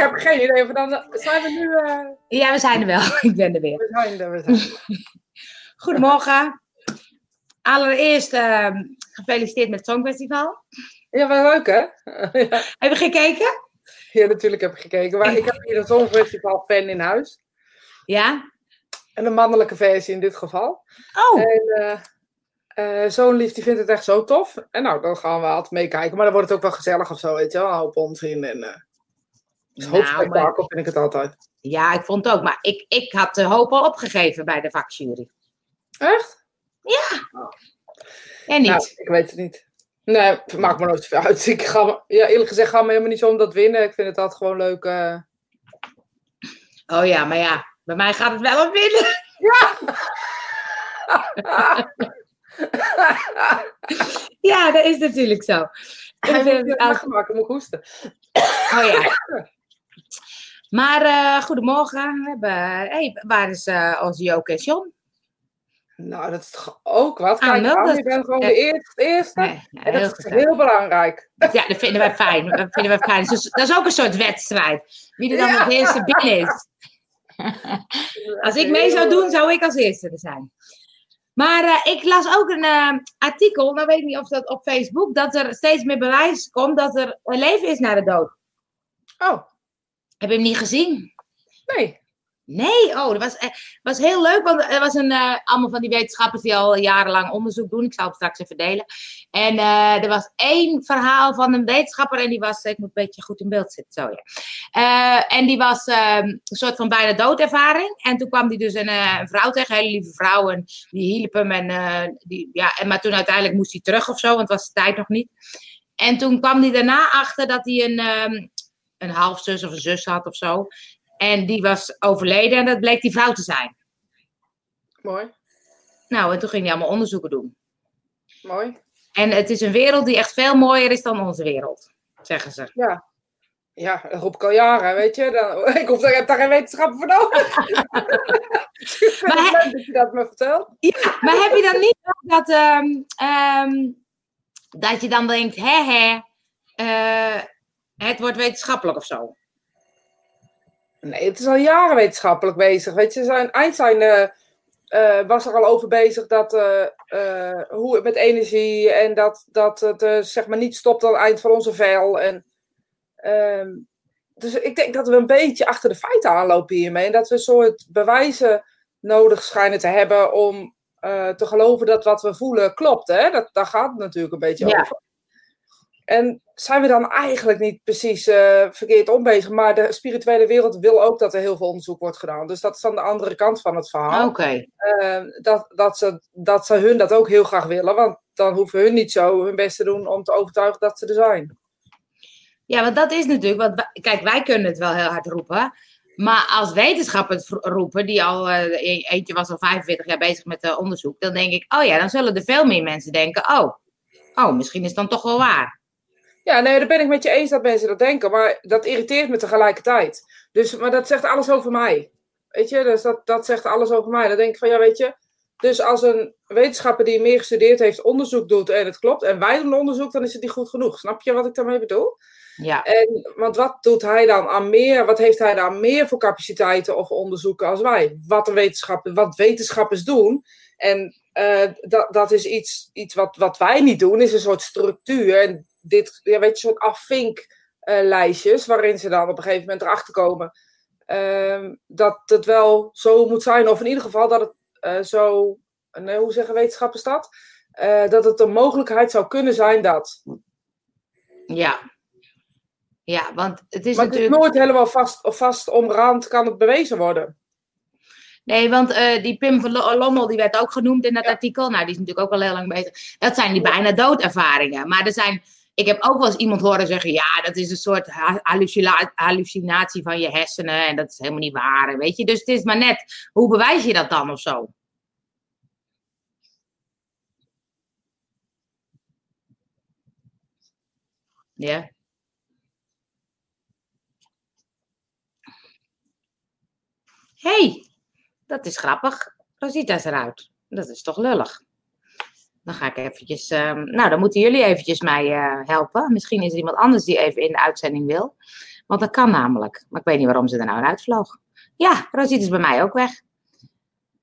heb geen idee. Of dan, zijn we nu... eh, Ja, we zijn er wel. Ik ben er weer. we zijn er, we zijn er. Goedemorgen. Allereerst ehm, gefeliciteerd met het Songfestival. Ja, wel leuk hè? ja. Heb je gekeken? ja, natuurlijk heb ik gekeken. Maar ik heb hier een Songfestival fan in huis. Ja? En een mannelijke versie in dit geval. Oh, En eh, eh, zo'n lief die vindt het echt zo tof. En nou, dan gaan we altijd meekijken. Maar dan wordt het ook wel gezellig of zo, weet je wel. Een hoop onzin en... het Nou, hoofdspectakel vind ik het altijd. ja, ik vond het ook. Maar ik, ik had de hoop al opgegeven bij de vakjury. Echt? En niet? Nou, ik weet het niet. Nee, het maakt me nooit zoveel uit. Ik ga, ja, eerlijk gezegd ga me helemaal niet zo om dat winnen. Ik vind het altijd gewoon leuk. eh. Oh ja, maar ja, bij mij gaat het wel om winnen. Ja, dat is natuurlijk zo. Hij Ik vind moet het maken, moet ik hoesten. Oh ja. Maar eh, goedemorgen. We hebben, hey, waar is eh, onze Joke en John? Nou, dat is toch ook wat. Ah, Kijk, dat- je bent gewoon de eerste. eerste. Nee, ja, en heel dat is gezellig. heel belangrijk. Ja, dat vinden wij fijn. Dat vinden wij fijn. Dus dat is ook een soort wedstrijd. Wie er dan Ja. het eerste binnen is. Als ik mee zou doen, zou ik als eerste er zijn. Maar eh, ik las ook een eh, artikel, nou weet ik niet of dat op Facebook, dat er steeds meer bewijs komt dat er een leven is na de dood. Oh, Heb je hem niet gezien? nee. Nee, oh, dat was, eh, was heel leuk, want er was een, eh, allemaal van die wetenschappers die al jarenlang onderzoek doen. Ik zal het straks even delen. En eh, er was één verhaal van een wetenschapper en die was, ik moet een beetje goed in beeld zitten, zo ja. En die was ehm, een soort van bijna doodervaring. En toen kwam die dus een, een vrouw tegen, een hele lieve vrouw, en die hielp hem. En, die, ja, en, maar toen uiteindelijk moest hij terug of zo, want het was de tijd nog niet. En toen kwam hij daarna achter dat hij een, ehm, een halfzus of een zus had of zo. En die was overleden en dat bleek die vrouw te zijn. Mooi. Nou, en toen ging hij allemaal onderzoeken doen. Mooi. En het is een wereld die echt veel mooier is dan onze wereld, zeggen ze. Ja. Ja, dat roep ik al jaren, weet je. Dan, ik hoef daar, heb daar geen wetenschapper voor nodig. Maar leuk dat je dat me vertelt. Maar heb je dan niet dat, ehm, ehm, dat je dan denkt, hè hè, eh, het wordt wetenschappelijk of zo? Nee, het is al jaren wetenschappelijk bezig. Weet je, zijn, Einstein eh, eh, was er al over bezig dat eh, hoe het met energie en dat, dat het zeg maar niet stopt aan het eind van onze vel. En, ehm, dus ik denk dat we een beetje achter de feiten aanlopen hiermee. En dat we een soort bewijzen nodig schijnen te hebben om te geloven dat wat we voelen klopt. Hè? Dat, daar gaat het natuurlijk een beetje Ja. over. En zijn we dan eigenlijk niet precies eh, verkeerd om bezig? Maar de spirituele wereld wil ook dat er heel veel onderzoek wordt gedaan. Dus dat is dan de andere kant van het verhaal. Oké. Eh, dat, dat, ze, dat ze hun dat ook heel graag willen. Want dan hoeven hun niet zo hun best te doen om te overtuigen dat ze er zijn. Ja, want dat is natuurlijk, want kijk, wij kunnen het wel heel hard roepen. Maar als wetenschappers roepen, die al, eh, e- eentje was al 45 jaar bezig met eh, onderzoek, dan denk ik, oh ja, dan zullen er veel meer mensen denken, oh, oh, misschien is het dan toch wel waar. Ja, nee, daar ben ik met je eens dat mensen dat denken. Maar dat irriteert me tegelijkertijd. Dus, maar dat zegt alles over mij. Weet je, dus dat, dat zegt alles over mij. Dan denk ik van, ja, weet je. Dus als een wetenschapper die meer gestudeerd heeft onderzoek doet en het klopt. En wij doen onderzoek, dan is het niet goed genoeg. Snap je wat ik daarmee bedoel? Ja, En, want wat doet hij dan aan meer? Wat heeft hij dan meer voor capaciteiten of onderzoeken als wij? Wat, een wetenschapper, wat wetenschappers doen. En eh, dat, dat is iets, iets wat, wat wij niet doen, is een soort structuur. En dit, ja, weet je, soort afvinklijstjes, waarin ze dan op een gegeven moment erachter komen ehm, dat het wel zo moet zijn. Of in ieder geval dat het eh, zo, nee, hoe zeggen wetenschappers dat? Eh, dat het een mogelijkheid zou kunnen zijn dat. ja. Ja, want het is Maar het is natuurlijk... nooit helemaal vast, vast omrand kan het bewezen worden. Nee, want eh, die Pim van Lo- Lommel, die werd ook genoemd in dat Ja. artikel. Nou, die is natuurlijk ook al heel lang bezig. Dat zijn die bijna doodervaringen. Maar er zijn... Ik heb ook wel eens iemand horen zeggen, ja, dat is een soort ha- hallucina- hallucinatie van je hersenen en dat is helemaal niet waar, weet je. Dus het is maar net, hoe bewijs je dat dan of zo? Ja. hey, dat is grappig. Rosita is eruit. Dat is toch lullig. Dan ga ik eventjes... ehm, nou, dan moeten jullie eventjes mij eh, helpen. Misschien is er iemand anders die even in de uitzending wil. Want dat kan namelijk. Maar ik weet niet waarom ze er nou uitvloog. Ja, Rosita is bij mij ook weg.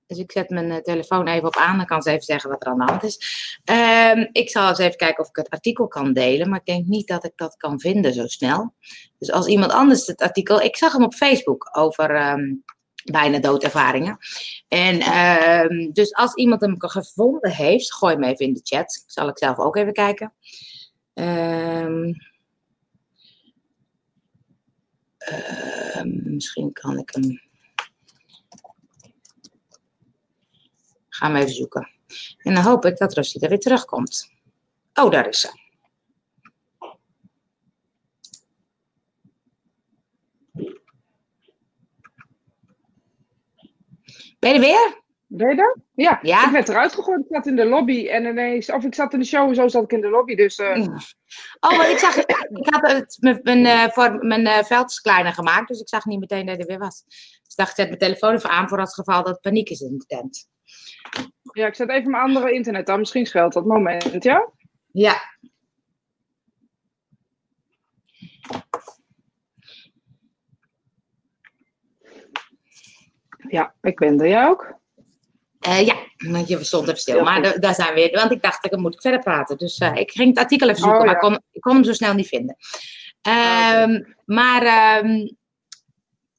Dus ik zet mijn eh, telefoon even op aan. Dan kan ze even zeggen wat er aan de hand is. Ehm, ik zal eens even kijken of ik het artikel kan delen. Maar ik denk niet dat ik dat kan vinden zo snel. Dus als iemand anders het artikel. Ik zag hem op Facebook over ehm, bijna doodervaringen. En ehm, dus als iemand hem gevonden heeft, gooi hem even in de chat. Zal ik zelf ook even kijken. misschien kan ik hem. Ga hem even zoeken. En dan hoop ik dat Rosita weer terugkomt. Oh, daar is ze. Ben je er weer? Ben je er? Ja, ja, ik werd eruit gegooid. Ik zat in de lobby en ineens, of ik zat in de show en zo zat ik in de lobby. Dus, uh... Oh, maar ik zag, ik had het, mijn, mijn, uh, voor, mijn uh, veld kleiner gemaakt, dus ik zag niet meteen dat hij er weer was. Dus ik dacht, ik zet mijn telefoon even aan voor het geval dat paniek is in de tent. Ja, ik zet even mijn andere internet aan. Misschien scheelt dat moment, ja? Ja. Ja, ik ben er. Jij ook? Uh, ja, want je stond even stil. maar daar zijn we weer. Want ik dacht, dan moet ik verder praten. Dus uh, ik ging het artikel even zoeken, oh, ja. maar ik kon, ik kon, hem zo snel niet vinden. Um, Maar um,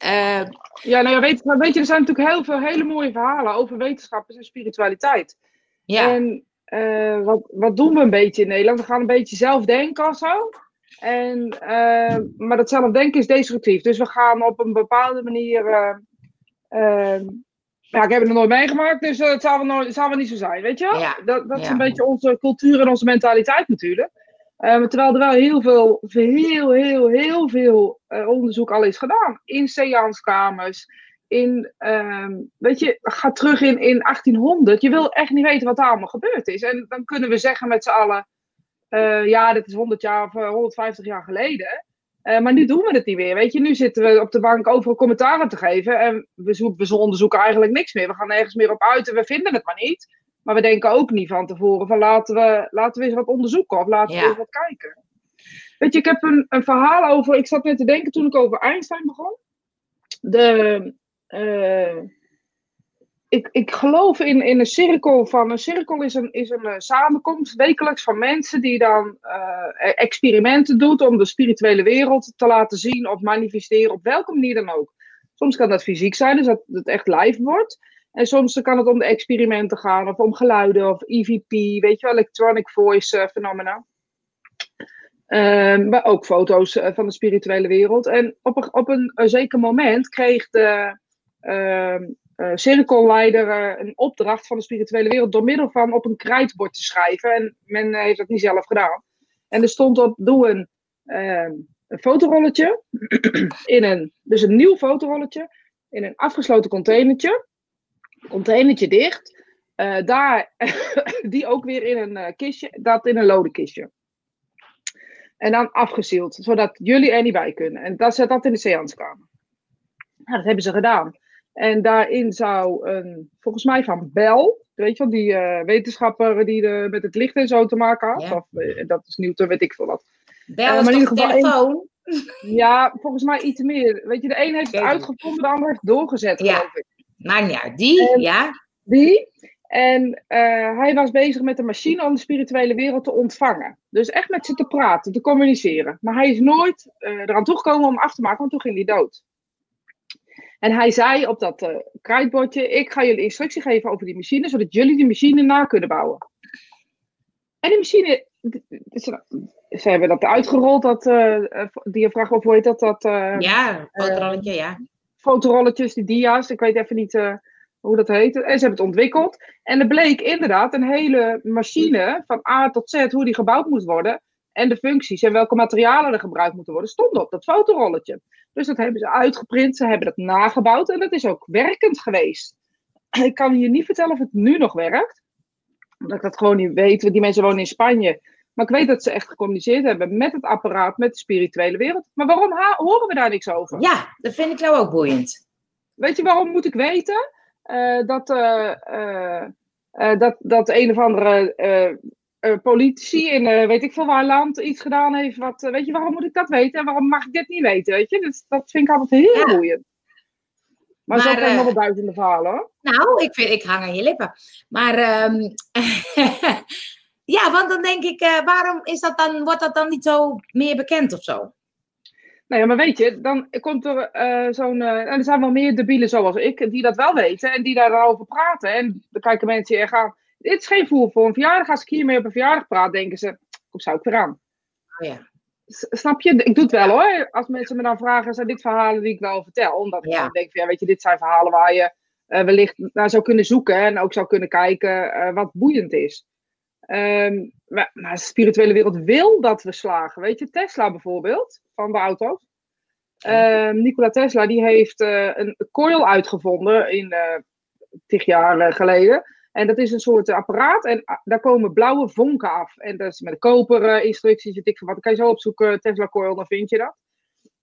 uh, ja, nou ja, weet, weet je, er zijn natuurlijk heel veel hele mooie verhalen over wetenschappers en spiritualiteit. Ja. En wat, wat doen we een beetje in Nederland? We gaan een beetje zelf denken of zo. En, maar dat zelfdenken is destructief. Dus we gaan op een bepaalde manier. Ja, ik heb het nog nooit meegemaakt, dus het zal wel, nooit, zal wel niet zo zijn, weet je? Ja. Dat, dat is een beetje onze cultuur en onze mentaliteit natuurlijk. Uh, terwijl er wel heel veel, heel, heel, heel veel uh, onderzoek al is gedaan. In seanskamers, in, uh, weet je, ga terug in, in 1800. Je wil echt niet weten wat daar allemaal gebeurd is. En dan kunnen we zeggen met z'n allen, uh, ja, dit is 100 jaar of 150 jaar geleden. Maar nu doen we het niet meer, weet je. Nu zitten we op de bank overal commentaren te geven. En we, we onderzoeken eigenlijk niks meer. We gaan nergens meer op uit en we vinden het maar niet. Maar we denken ook niet van tevoren van laten we, laten we eens wat onderzoeken of laten we eens wat kijken. Weet je, ik heb een, een verhaal over. Ik zat net te denken toen ik over Einstein begon. De, uh, ik, ik geloof in, in een cirkel van. Een cirkel is een, is een uh, samenkomst wekelijks van mensen die dan uh, experimenten doet om de spirituele wereld te laten zien of manifesteren op welke manier dan ook. Soms kan dat fysiek zijn, dus dat het echt live wordt. En soms kan het om de experimenten gaan, of om geluiden, of EVP, weet je wel, electronic voice uh, phenomena. Um, maar ook foto's van de spirituele wereld. En op een, op een, zeker moment kreeg de uh, uh, cirkelleider een opdracht van de spirituele wereld door middel van op een krijtbord te schrijven. En men heeft dat niet zelf gedaan. En er stond op: doe een, ehm, een fotorolletje in een, dus een nieuw fotorolletje in een afgesloten containertje containertje dicht. Daar, die ook weer in een kistje, dat in een lode kistje. En dan afgezield, zodat jullie er niet bij kunnen. En dat zet dat in de seanskamer. Nou, dat hebben ze gedaan. En daarin zou een, volgens mij van Bell, weet je wel, die uh, wetenschapper die de, met het licht en zo te maken had. Of, dat is nieuw, weet ik veel wat. Bell is maar in ieder geval telefoon? ja, volgens mij iets meer. Weet je, de een heeft het uitgevonden, de ander heeft doorgezet, ja. geloof ik. Niet uit. Die, ja. Die. En uh, hij was bezig met de machine om de spirituele wereld te ontvangen. Dus echt met ze te praten, te communiceren. Maar hij is nooit uh, eraan toegekomen om af te maken, want toen ging hij dood. En hij zei op dat uh, kruidbordje: Ik ga jullie instructie geven over die machine, zodat jullie die machine na kunnen bouwen. En die machine, ze hebben dat uitgerold, dat diafragma, of hoe heet dat? dat ja, fotorolletjes, ja. Fotorolletjes, die dia's, ik weet even niet hoe dat heet. En ze hebben het ontwikkeld. En er bleek inderdaad een hele machine van A tot Z, hoe die gebouwd moet worden. En de functies en welke materialen er gebruikt moeten worden, stond op dat fotorolletje. Dus dat hebben ze uitgeprint, ze hebben dat nagebouwd en dat is ook werkend geweest. Ik kan je niet vertellen of het nu nog werkt. Omdat ik dat gewoon niet weet, want die mensen wonen in Spanje. Maar ik weet dat ze echt gecommuniceerd hebben met het apparaat, met de spirituele wereld. Maar waarom horen we daar niks over? Ja, dat vind ik nou ook boeiend. Weet je waarom moet ik weten? uh, dat, uh, dat, dat een of andere politici in uh, weet ik veel waar land iets gedaan heeft. Wat, weet je, waarom moet ik dat weten en waarom mag ik dit niet weten? Weet je? Dus, dat vind ik altijd heel ja. boeiend. Maar, maar zo zijn nog wel duizenden verhalen hoor. Nou, ik, vind, ik hang aan je lippen. Maar um, ja, want dan denk ik, waarom is dat dan, wordt dat dan niet zo meer bekend of zo? Nou ja, maar weet je, dan komt er uh, zo'n. Uh, er zijn wel meer debielen zoals ik, die dat wel weten en die daarover praten. En dan kijken mensen hier gaan. Dit is geen voer voor een verjaardag. Als ik hiermee op een verjaardag praat, denken ze: hoe zou ik weer aan? Oh ja. Snap je? Ik doe het wel hoor. Als mensen me dan vragen, zijn dit verhalen die ik wel vertel? Omdat ja. ik denk van ja, weet je, dit zijn verhalen waar je uh, wellicht naar zou kunnen zoeken en ook zou kunnen kijken wat boeiend is. Um, maar, maar, de spirituele wereld wil dat we slagen. Weet je, Tesla bijvoorbeeld, van de auto's. Um, Nikola Tesla, die heeft uh, een coil uitgevonden in uh, tig jaar geleden. En dat is een soort apparaat en ah, daar komen blauwe vonken af. En dat is met koper instructies, weet ik van wat. Dan kan je zo opzoeken, Tesla coil, dan vind je dat.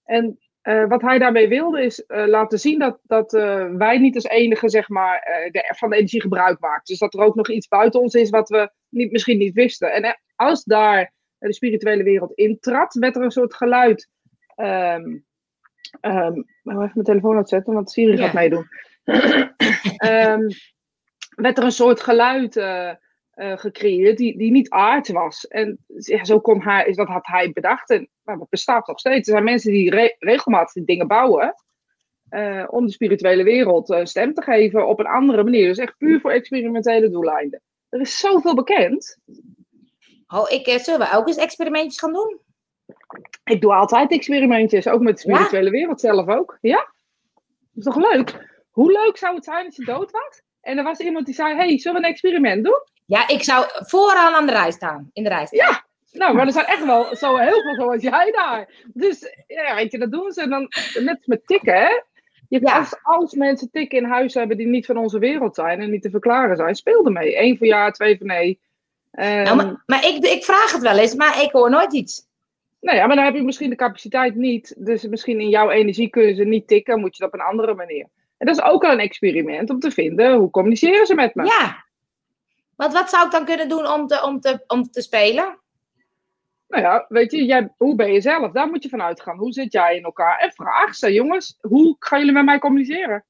En uh, wat hij daarmee wilde is uh, laten zien dat, dat uh, wij niet als enige zeg maar, de, van de energie gebruik maken. Dus dat er ook nog iets buiten ons is wat we niet, misschien niet wisten. En als daar de spirituele wereld intrad, werd er een soort geluid. Um, um, even mijn telefoon uitzetten, want Siri gaat meedoen. um, werd er een soort geluid uh, gecreëerd die, die niet aard was. En ja, zo kon hij, is dat had hij bedacht. En nou, dat bestaat nog steeds. Er zijn mensen die re regelmatig dingen bouwen. Uh, om de spirituele wereld stem te geven op een andere manier. Dus echt puur voor experimentele doeleinden. Er is zoveel bekend. Oh, ik, zullen we ook eens experimentjes gaan doen? Ik doe altijd experimentjes, ook met de spirituele wereld zelf ook. Ja, dat is toch leuk? Hoe leuk zou het zijn als je dood was? En er was iemand die zei: Hey, zullen we een experiment doen? Ja, ik zou vooraan aan de rij staan. In de rij staan. Ja, nou, maar er zijn echt wel zo heel veel zoals jij daar. Dus ja, weet je, dat doen ze dan net met tikken, hè? Je, ja. als, als mensen tikken in huis hebben die niet van onze wereld zijn en niet te verklaren zijn, speel ermee. Eén voor ja, twee voor nee. Um, nou, maar, maar ik, ik vraag het wel eens, maar ik hoor nooit iets. Nou ja, maar dan heb je misschien de capaciteit niet. Dus misschien in jouw energie kunnen ze niet tikken, moet je dat op een andere manier. En dat is ook al een experiment om te vinden hoe communiceren ze met me. Ja, want wat zou ik dan kunnen doen om te, om te, om te spelen? Nou ja, weet je, jij, hoe ben je zelf? Daar moet je vanuit gaan. Hoe zit jij in elkaar? En vraag ze, jongens, hoe gaan jullie met mij communiceren?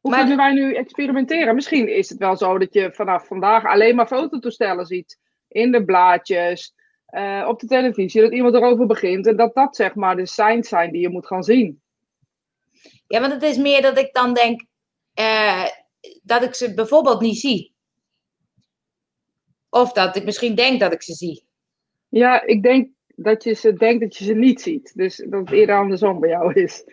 Hoe maar kunnen wij nu experimenteren? Misschien is het wel zo dat je vanaf vandaag alleen maar fototoestellen ziet. In de blaadjes, uh, op de televisie, dat iemand erover begint. En dat dat zeg maar de signs zijn die je moet gaan zien. Ja, want het is meer dat ik dan denk uh, dat ik ze bijvoorbeeld niet zie. Of dat ik misschien denk dat ik ze zie. Ja, ik denk dat je ze denkt dat je ze niet ziet. Dus dat het eerder andersom bij jou is.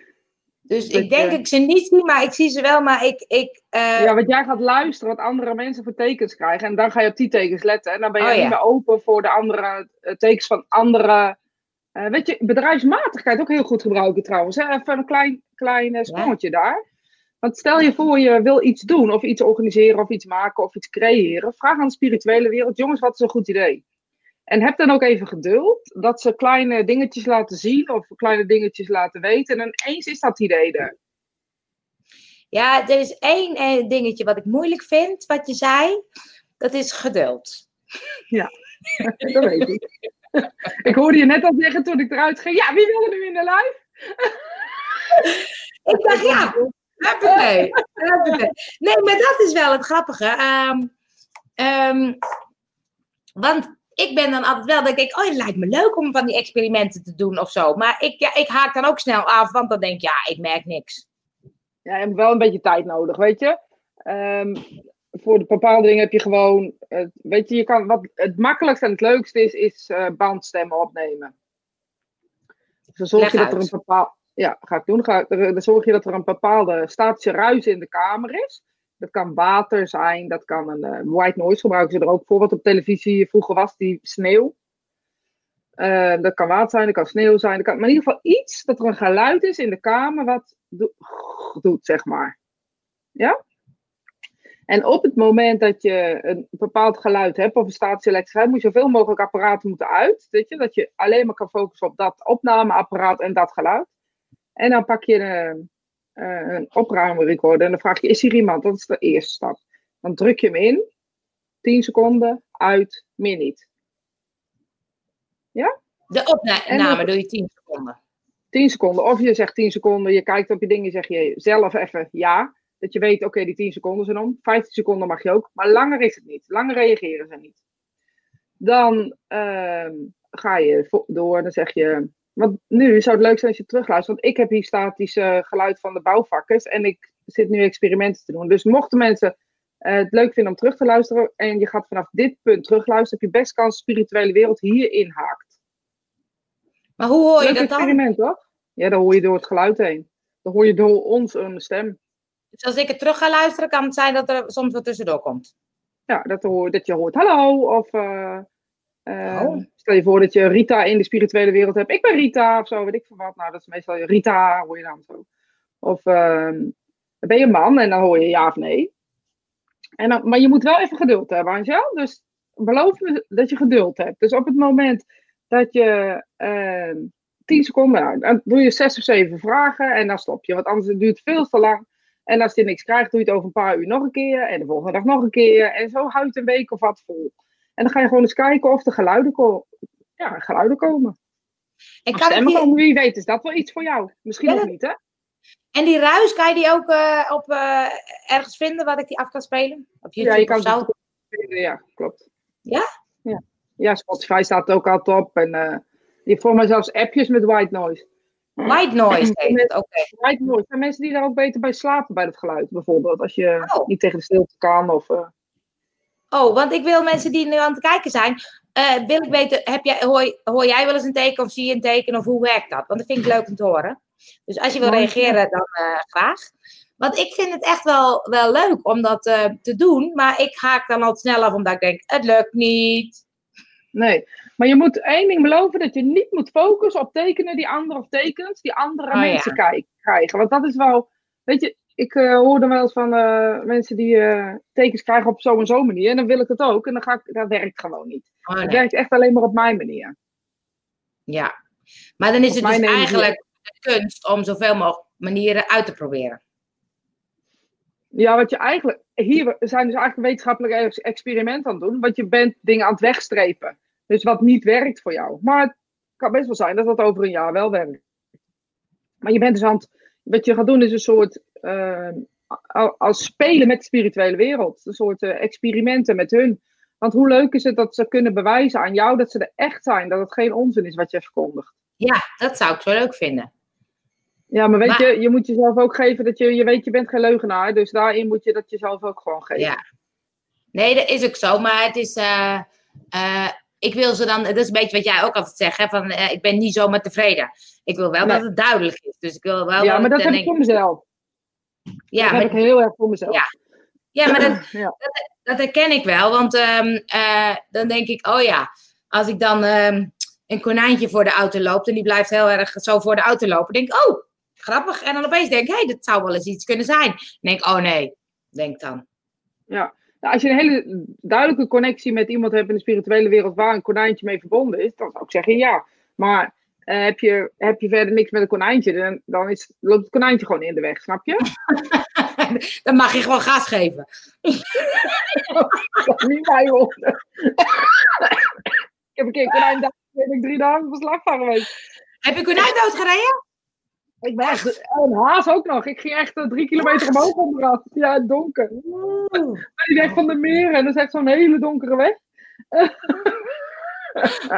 Dus ik denk dat ik ze niet zie, maar ik zie ze wel, maar ik... ik uh... Ja, want jij gaat luisteren wat andere mensen voor tekens krijgen. En dan ga je op die tekens letten. En dan ben je oh, niet meer open voor de andere uh, tekens van andere... Uh, weet je, bedrijfsmatigheid ook heel goed gebruiken trouwens. Hè? Even een klein, klein sprongetje ja. daar. Want stel je voor, je wil iets doen, of iets organiseren, of iets maken, of iets creëren. Vraag aan de spirituele wereld, jongens, wat is een goed idee? En heb dan ook even geduld dat ze kleine dingetjes laten zien, of kleine dingetjes laten weten. En ineens is dat idee er. Ja, er is één eh, dingetje wat ik moeilijk vind, wat je zei. Dat is geduld. Ja, dat weet ik. ik hoorde je net al zeggen toen ik eruit ging. Ja, wie wil er nu in de live? Ik dacht, ja, Huppatee. Nee, maar dat is wel het grappige. Um, um, want ik ben dan altijd wel, dat ik denk, oh, het lijkt me leuk om van die experimenten te doen of zo. Maar ik, ja, ik haak dan ook snel af, want dan denk ik, ja, ik merk niks. Ja, je hebt wel een beetje tijd nodig, weet je. Um, voor de bepaalde dingen heb je gewoon, uh, weet je, je kan, wat het makkelijkste en het leukste is, is uh, bandstemmen opnemen. Dus dan zorg je dat er een bepaald, ja, ga ik doen. Ga, dan zorg je dat er een bepaalde statische ruis in de kamer is. Dat kan water zijn, dat kan een uh, white noise gebruiken ze er ook voor. Wat op televisie vroeger was, die sneeuw. Uh, dat kan water zijn, dat kan sneeuw zijn. Dat kan, maar in ieder geval iets dat er een geluid is in de kamer wat do doet, zeg maar. Ja? En op het moment dat je een bepaald geluid hebt of een statische elektriciteit, moet je zoveel mogelijk apparaten moeten uit. Weet je? Dat je alleen maar kan focussen op dat opnameapparaat en dat geluid. En dan pak je een, uh, een opruimrecorder en dan vraag je, is hier iemand? Dat is de eerste stap. Dan druk je hem in, 10 seconden, uit, meer niet. Ja? De opname doe je 10 seconden. 10 seconden. Of je zegt 10 seconden, je kijkt op je dingen, zeg je zelf even ja. Dat je weet, oké, die 10 seconden zijn om. 15 seconden mag je ook. Maar langer is het niet. Langer reageren ze niet. Dan uh, ga je door, dan zeg je. Want nu zou het leuk zijn als je terugluistert. Want ik heb hier statisch uh, geluid van de bouwvakkers. En ik zit nu experimenten te doen. Dus mochten mensen uh, het leuk vinden om terug te luisteren. En je gaat vanaf dit punt terugluisteren. Heb je best kans spirituele wereld hier inhaakt. Maar hoe hoor je leuk dat dan? experiment, toch? Ja, dan hoor je door het geluid heen. Dan hoor je door ons een stem. Dus als ik het terug ga luisteren, kan het zijn dat er soms wat tussendoor komt. Ja, dat, hoor, dat je hoort hallo. Of uh, Oh. stel je voor dat je Rita in de spirituele wereld hebt. Ik ben Rita of zo, weet ik veel wat. Nou, dat is meestal Rita, hoor je dan zo. Of ehm, ben je een man en dan hoor je ja of nee. En dan, maar je moet wel even geduld hebben, Angel. Dus beloof me dat je geduld hebt. Dus op het moment dat je ehm 10 seconden, nou, dan doe je zes of zeven vragen en dan stop je. Want anders duurt het veel te lang. En als je niks krijgt, doe je het over een paar uur nog een keer. En de volgende dag nog een keer. En zo houdt een week of wat vol. En dan ga je gewoon eens kijken of er geluiden, ko ja, geluiden komen. En, kan stemmen die, komen, wie weet is dat wel iets voor jou. Misschien Ja, ook niet, hè? en die ruis, kan je die ook eh, op, eh, ergens vinden waar ik die af kan spelen? Op YouTube Ja, je kan of zo? het Ja, klopt. Ja? Ja, ja Spotify staat ook altijd op. En eh je hebt voor mij zelfs appjes met white noise. White noise heet het, oké. White noise. Er zijn mensen die daar ook beter bij slapen bij dat geluid, bijvoorbeeld. Als je Oh. niet tegen de stilte kan of... Oh, want ik wil mensen die nu aan het kijken zijn, eh, wil ik weten, heb jij, hoor, hoor jij wel eens een teken of zie je een teken of hoe werkt dat? Want dat vind ik leuk om te horen. Dus als je wil reageren, dan eh, graag. Want ik vind het echt wel, wel leuk om dat eh, te doen, maar ik haak dan al snel af omdat ik denk, het lukt niet. Nee, maar je moet één ding beloven: dat je niet moet focussen op tekenen die andere of tekens die andere Oh, ja. mensen kijk- krijgen. Want dat is wel, weet je, ik eh, hoorde wel eens van eh, mensen die eh, tekens krijgen op zo en zo manier. En dan wil ik het ook. En dan ga ik, dat werkt gewoon niet. Oh, Het nee. werkt echt alleen maar op mijn manier. Ja. Maar dan is Op het dus eigenlijk de kunst om zoveel mogelijk manieren uit te proberen. Ja, wat je eigenlijk, hier zijn dus eigenlijk wetenschappelijke ex- experimenten aan het doen. Want je bent dingen aan het wegstrepen. Dus wat niet werkt voor jou. Maar het kan best wel zijn dat dat over een jaar wel werkt. Maar je bent dus aan het, wat je gaat doen is een soort, eh, al- als spelen met de spirituele wereld. Een soort eh, experimenten met hun. Want hoe leuk is het dat ze kunnen bewijzen aan jou dat ze er echt zijn. Dat het geen onzin is wat je verkondigt. Ja, dat zou ik zo leuk vinden. Ja, maar weet Maar- je, je moet jezelf ook geven dat je, je weet, je bent geen leugenaar. Dus daarin moet je dat jezelf ook gewoon geven. Ja. Nee, dat is ook zo, maar het is. eh, ik wil ze dan, dat is een beetje wat jij ook altijd zegt, hè, van eh, ik ben niet zomaar tevreden. Ik wil wel Nee. dat het duidelijk is. Dus ik wil wel. Ja, dat maar dat heb ik voor mezelf. ja, dat maar, heb ik heel erg voor mezelf. Ja. ja, maar dat, Ja. dat herken ik wel. Want ehm, eh, dan denk ik, oh ja, als ik dan ehm, een konijntje voor de auto loopt en die blijft heel erg zo voor de auto lopen, denk ik, oh, grappig. En dan opeens denk ik, hé, hey, dat zou wel eens iets kunnen zijn. Dan denk ik, oh nee, denk dan. Ja. Nou, als je een hele duidelijke connectie met iemand hebt in de spirituele wereld waar een konijntje mee verbonden is, dan zou ik zeggen ja. Maar eh, heb, je, heb je verder niks met een konijntje, dan, dan is, loopt het konijntje gewoon in de weg, snap je? dan mag je gewoon gas geven. Dat is niet mij hoor. ik heb een keer een konijn daar ben ik drie dagen op beslag van geweest. Heb je konijn doodgereden? Ik ben echt, een haas ook nog. Ik ging echt eh, drie kilometer omhoog onderaf. Ja, het donker. Die weg van de meren en dat is echt zo'n hele donkere weg.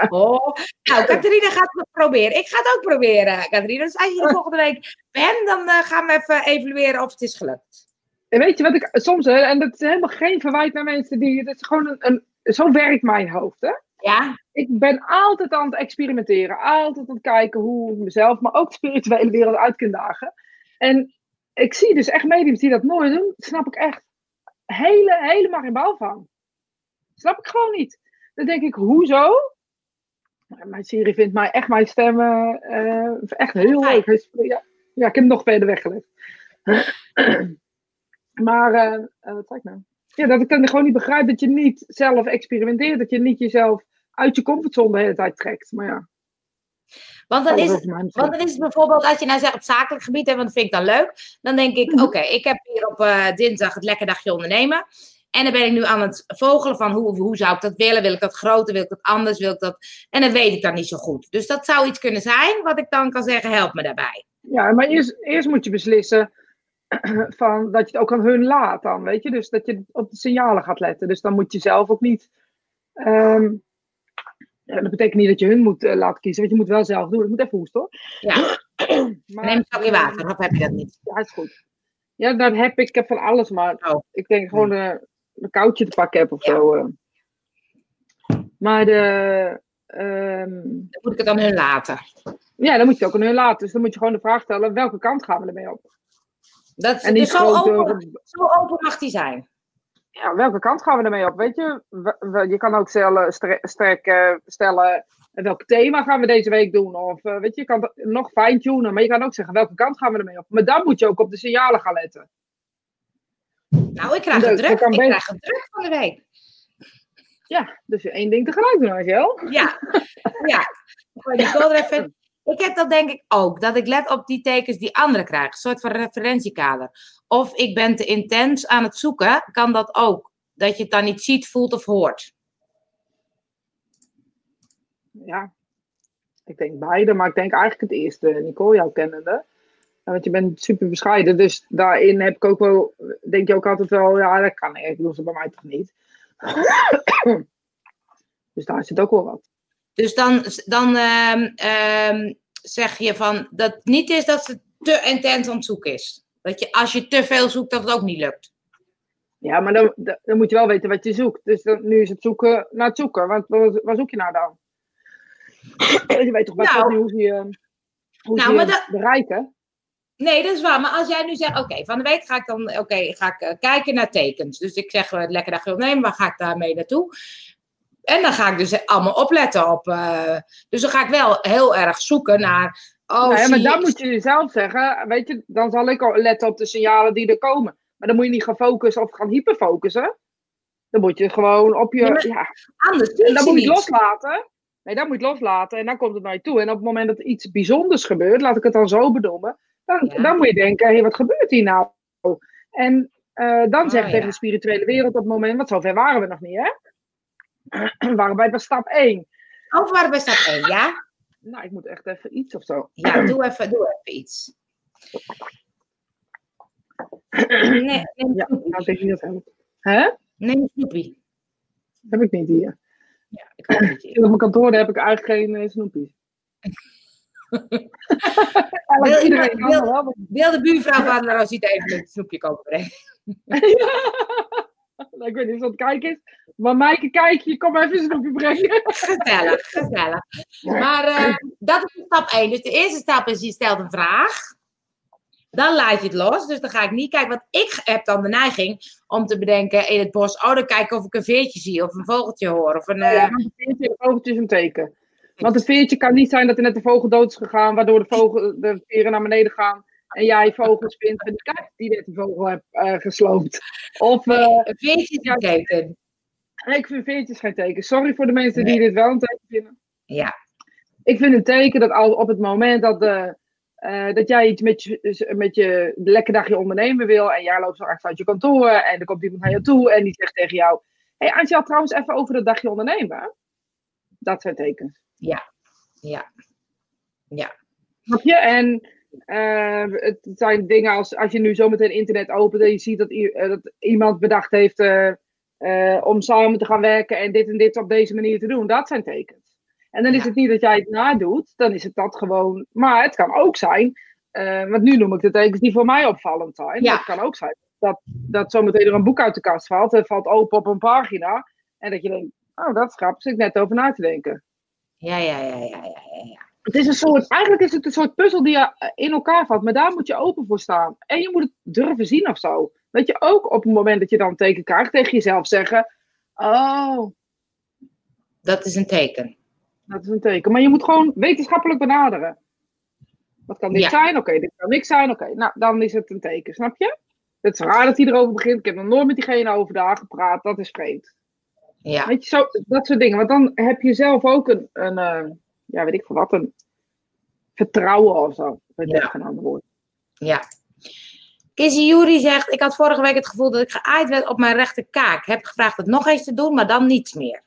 Oh. Nou, Catharina gaat het proberen. Ik ga het ook proberen, Catharina. Dus als je er volgende week bent, dan eh, gaan we even evalueren of het is gelukt. En weet je wat ik soms, hè, en dat is helemaal geen verwijt naar mensen die, dat is gewoon een, een zo werkt mijn hoofd, hè. Ja? Ik ben altijd aan het experimenteren, altijd aan het kijken hoe ik mezelf, maar ook de spirituele wereld uit kan dagen. En ik zie dus echt mediums die dat nooit doen, snap ik echt hele, helemaal geen bouw van. Snap ik gewoon niet. Dan denk ik, hoezo? Mijn Siri vindt mij echt mijn stem eh, echt heel leuk. Ja, ja, ik heb hem nog verder weggelegd. maar, eh, eh, wat zei ik nou? Ja, dat ik dan gewoon niet begrijp dat je niet zelf experimenteert. Dat je niet jezelf uit je comfortzone de hele tijd trekt. Maar ja, Want dan, is, want dan is het bijvoorbeeld, als je nou zegt op zakelijk gebied, hè, want dat vind ik dan leuk. Dan denk ik, Mhm. oké, ik heb hier op eh, dinsdag het lekker dagje ondernemen. En dan ben ik nu aan het vogelen van hoe, hoe zou ik dat willen? Wil ik dat groter? Wil ik dat anders? Wil ik dat... En dat weet ik dan niet zo goed. Dus dat zou iets kunnen zijn wat ik dan kan zeggen, help me daarbij. Ja, maar eerst, eerst moet je beslissen van dat je het ook aan hun laat dan, weet je. Dus dat je op de signalen gaat letten. Dus dan moet je zelf ook niet... ehm, ja, dat betekent niet dat je hun moet eh, laten kiezen, want je moet wel zelf doen. Ik moet even hoesten hoor. Ja, Maar, neem een zakje water, of heb je dat niet? Ja, is goed. Ja, dat heb ik. Ik heb van alles, maar Oh. ik denk gewoon eh, een koudje te pakken heb of Ja. zo. eh. Maar de, ehm, Dan moet ik het aan hun laten. ja, dan moet je het ook aan hun laten. Dus dan moet je gewoon de vraag stellen, welke kant gaan we ermee op? Dat, En dus zo, zo open mag die zijn. Ja, welke kant gaan we ermee op? Weet je, je kan ook stellen, stellen, welk thema gaan we deze week doen? Of eh, weet je, je kan nog fine-tunen, maar je kan ook zeggen, welke kant gaan we ermee op? Maar dan moet je ook op de signalen gaan letten. Nou, ik krijg het dat druk. Ik best. krijg het druk van de week. Ja, dus één ding tegelijk doen, Angel. Ja, ja. Gooi Nicole er even. Ik heb dat denk ik ook. Dat ik let op die tekens die anderen krijgen. Een soort van referentiekader. Of ik ben te intens aan het zoeken. Kan dat ook. Dat je het dan niet ziet, voelt of hoort. Ja, ik denk beide, maar ik denk eigenlijk het eerste, Nicole, jou kennende. Want je bent super bescheiden, dus daarin heb ik ook wel, denk je ook altijd wel, ja, dat kan ik, ze bij mij toch niet. dus daar zit ook wel wat. Dus dan, dan ehm, ehm, zeg je van dat het niet is dat ze te intens aan het zoeken is. Dat je als je te veel zoekt, dat het ook niet lukt. Ja, maar dan, dan moet je wel weten wat je zoekt. Dus dan, nu is het zoeken naar het zoeken. Want wat, waar zoek je naar dan? je weet toch best Nou. wel hoe je, hoe Nou, je dat- bereiken? Nee, dat is waar. Maar als jij nu zegt, oké, van de week ga ik dan oké, ga ik, eh, kijken naar tekens. Dus ik zeg, uh, lekker dag nemen, waar ga ik daarmee naartoe? En dan ga ik dus allemaal opletten op. eh, dus dan ga ik wel heel erg zoeken naar. Oh, Nou ja, maar dan moet je zelf zeggen, weet je, dan zal ik letten op de signalen die er komen. Maar dan moet je niet gaan focussen of gaan hyperfocussen. Dan moet je gewoon op je, Ja, anders en dan moet je het loslaten. Nee, dan moet je het loslaten en dan komt het naar je toe. En op het moment dat iets bijzonders gebeurt, laat ik het dan zo benoemen, dan, Ja. dan moet je denken, hé, wat gebeurt hier nou? En eh, dan Ah, zeg ik tegen ja. de spirituele wereld op het moment, want zover waren we nog niet, hè? We waren bij stap 1. Of waar bij stap 1, ja? Nou, ik moet echt even iets of zo. Ja, doe even, doe even iets. Nee, neem een Ja, snoepie. nou, ik niet dat. Hè? Een snoepie. Heb ik niet hier. Ja, ik ook niet. Op mijn kantoor heb ik eigenlijk geen eh, snoepjes. Wil iedereen wil- Wil de buurvrouw van Rosita even een snoepje kopen brengen? Ik weet niet of het kijken is. Maar Maaike, kijk, je kom even een snoepje brengen. Gezellig, gezellig. Maar eh, dat is stap 1. Dus de eerste stap is, je stelt een vraag. Dan laat je het los. Dus dan ga ik niet kijken. Want ik heb dan de neiging om te bedenken in het bos. Oh, dan kijken of ik een veertje zie. Of een vogeltje hoor. Of een... eh, Ja, een veertje en een vogeltje is een teken. Want een veertje kan niet zijn dat er net de vogel dood is gegaan, waardoor de, vogel, de veren naar beneden gaan. En jij vogels vindt van kijk, die net die vogel heb eh, gesloopt. Of eh, een veertje is een teken. ik vind veertjes geen teken. Sorry voor de mensen die dit wel een teken vinden. Ja. Ik vind een teken dat al op het moment dat, de, eh, dat jij iets met je, met je lekker dagje ondernemen wil. En jij loopt zo echt uit je kantoor. En er komt iemand naar je toe en die zegt tegen jou. Hé hey, Angel, trouwens even over dat dagje ondernemen. Dat zijn tekens. Ja. Ja. Ja. Snap je? En eh, het zijn dingen als als je nu zometeen internet opent en je ziet dat, eh, dat iemand bedacht heeft eh, om samen te gaan werken en dit en dit op deze manier te doen. Dat zijn tekens. En dan is het niet dat jij het nadoet, dan is het dat gewoon. Maar het kan ook zijn, want nu noem ik de tekens die voor mij opvallend zijn. Ja. Het kan ook zijn dat, dat zometeen er een boek uit de kast valt, het valt open op een pagina. En dat je denkt, oh dat is grappig, zit ik net over na te denken. Ja, ja, ja, ja, ja, ja. Het is een soort, eigenlijk is het een soort puzzel die je eh, in elkaar valt, maar daar moet je open voor staan. En je moet het durven zien of zo. Dat je ook op het moment dat je dan een teken krijgt, tegen jezelf zeggen: Oh, Dat is een teken. dat is een teken. Maar je moet gewoon wetenschappelijk benaderen. Wat kan dit Ja. zijn? Oké, dit kan niks zijn. Oké, nou dan is het een teken, snap je? Het is raar dat hij erover begint. Ik heb nog nooit met diegene overdag gepraat. Dat is vreemd. Ja. Weet je, zo, dat soort dingen. Want dan heb je zelf ook een, een eh, ja, weet ik veel wat, een vertrouwen of zo. Weet Ja. geen ander woord. Ja. Kizzy Jury zegt, ik had vorige week het gevoel dat ik geaaid werd op mijn rechterkaak. Heb gevraagd het nog eens te doen, maar dan niets meer.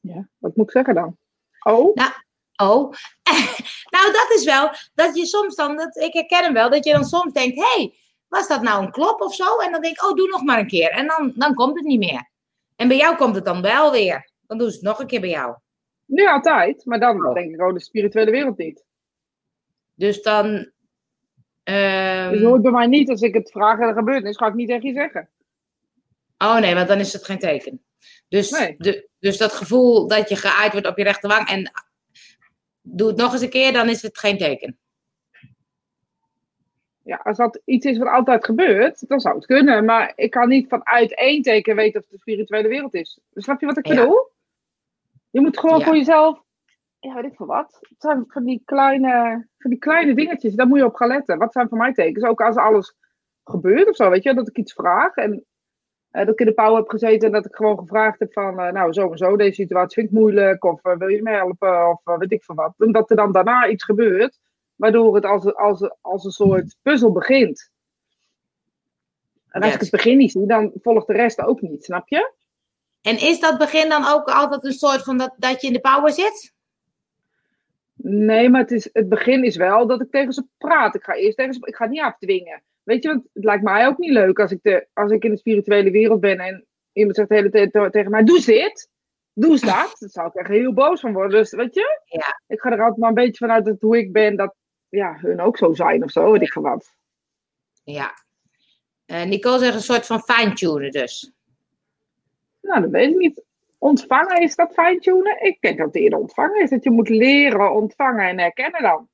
Ja, wat moet ik zeggen dan? Oh? Nou, oh. nou, dat is wel, dat je soms dan, dat, ik herken hem wel, dat je dan soms denkt, hé, hey, was dat nou een klop of zo? En dan denk ik, oh, doe nog maar een keer. En dan, dan komt het niet meer. En bij jou komt het dan wel weer. Dan doen ze het nog een keer bij jou. Nu altijd, maar dan denk ik, oh, de spirituele wereld niet. Dus dan. Dus hoort bij mij niet, als ik het vraag en er gebeurt niks, ga ik niet tegen je zeggen. Oh nee, want dan is het geen teken. Dus, Nee. de, dus dat gevoel dat je geaaid wordt op je rechterwang en doe het nog eens een keer, dan is het geen teken. Ja, als dat iets is wat altijd gebeurt, dan zou het kunnen. Maar ik kan niet vanuit één teken weten of het de spirituele wereld is. Snap je wat ik Ja. bedoel? Je moet gewoon Ja. voor jezelf, ja, weet ik veel wat. Het zijn van die, kleine, van die kleine dingetjes, daar moet je op gaan letten. Wat zijn voor mij tekens? Ook als alles gebeurt of zo, weet je, dat ik iets vraag. En eh, dat ik in de pauw heb gezeten en dat ik gewoon gevraagd heb van, eh, nou, zo en zo, deze situatie vind ik moeilijk. Of eh, wil je me helpen? Of weet ik veel wat. En dat er dan daarna iets gebeurt, waardoor het als, als, als een soort puzzel begint. En als ik het begin niet zie, dan volgt de rest ook niet, snap je? En is dat begin dan ook altijd een soort van dat, dat je in de power zit? Nee, maar het, is, het begin is wel dat ik tegen ze praat. Ik ga eerst tegen ze, ik ga het niet afdwingen. Weet je, want het lijkt mij ook niet leuk als ik, de, als ik in de spirituele wereld ben en iemand zegt de hele tijd te- tegen mij, doe dit, doe dat. Dan zou ik echt heel boos van worden. Dus weet je, Ja. ik ga er altijd maar een beetje vanuit dat hoe ik ben, dat ja, hun ook zo zijn of zo, weet ik veel wat. Ja. Eh, Nicole zegt een soort van fine-tunen dus. Nou, dat weet ik niet. Ontvangen, is dat fine-tunen? Ik denk dat het eerder ontvangen is. Dat je moet leren, ontvangen en herkennen dan.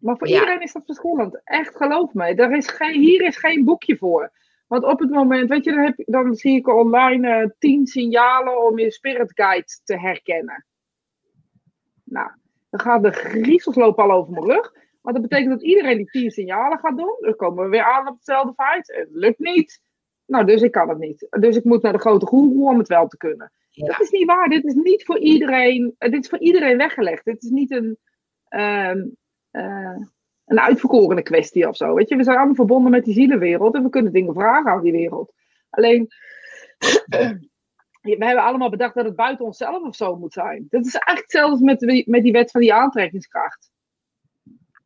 Maar voor Ja. iedereen is dat verschillend. Echt, geloof me. Er is geen, hier is geen boekje voor. Want op het moment, weet je, dan, heb, dan zie ik online eh, tien signalen om je spirit guide te herkennen. Nou, dan gaat de griezels lopen al over mijn rug. Want dat betekent dat iedereen die tien signalen gaat doen. Dan komen we weer aan op hetzelfde feit. Het lukt niet. Nou, dus ik kan het niet. Dus ik moet naar de grote goeroe om het wel te kunnen. Ja. Dat is niet waar. Dit is niet voor iedereen. eh, Dit is voor iedereen weggelegd. Dit is niet een, eh, een uitverkorene kwestie of zo. Weet je, we zijn allemaal verbonden met die zielenwereld en we kunnen dingen vragen aan die wereld. Alleen, we hebben allemaal bedacht dat het buiten onszelf of zo moet zijn. Dat is eigenlijk hetzelfde met, die- met die wet van die aantrekkingskracht.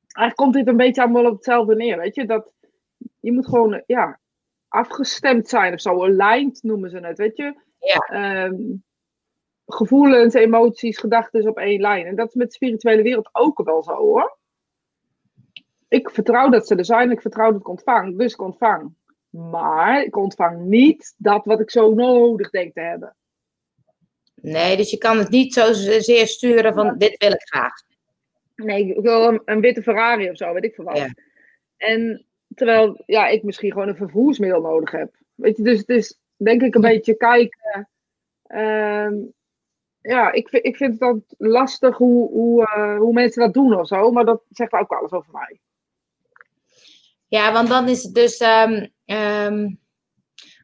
Eigenlijk komt dit een beetje allemaal op hetzelfde neer. Weet je, dat je moet gewoon, ja, afgestemd zijn of zo. Aligned noemen ze het, weet je. Ja. Ehm, gevoelens, emoties, gedachten op één lijn. En dat is met de spirituele wereld ook wel zo hoor. Ik vertrouw dat ze er zijn, ik vertrouw dat ik ontvang, dus ik ontvang. Maar ik ontvang niet dat wat ik zo nodig denk te hebben. Nee, dus je kan het niet zo zeer sturen van dit wil ik graag. Nee, ik wil een, een witte Ferrari of zo, weet ik veel wat. Ja. En terwijl ja, ik misschien gewoon een vervoersmiddel nodig heb. Weet je, dus het is denk ik een beetje kijken. ehm, ja, ik, vind- ik vind het dan lastig hoe, hoe, eh, hoe mensen dat doen of zo. Maar dat zegt ook alles over mij. Ja, want dan is het dus. ehm, ehm,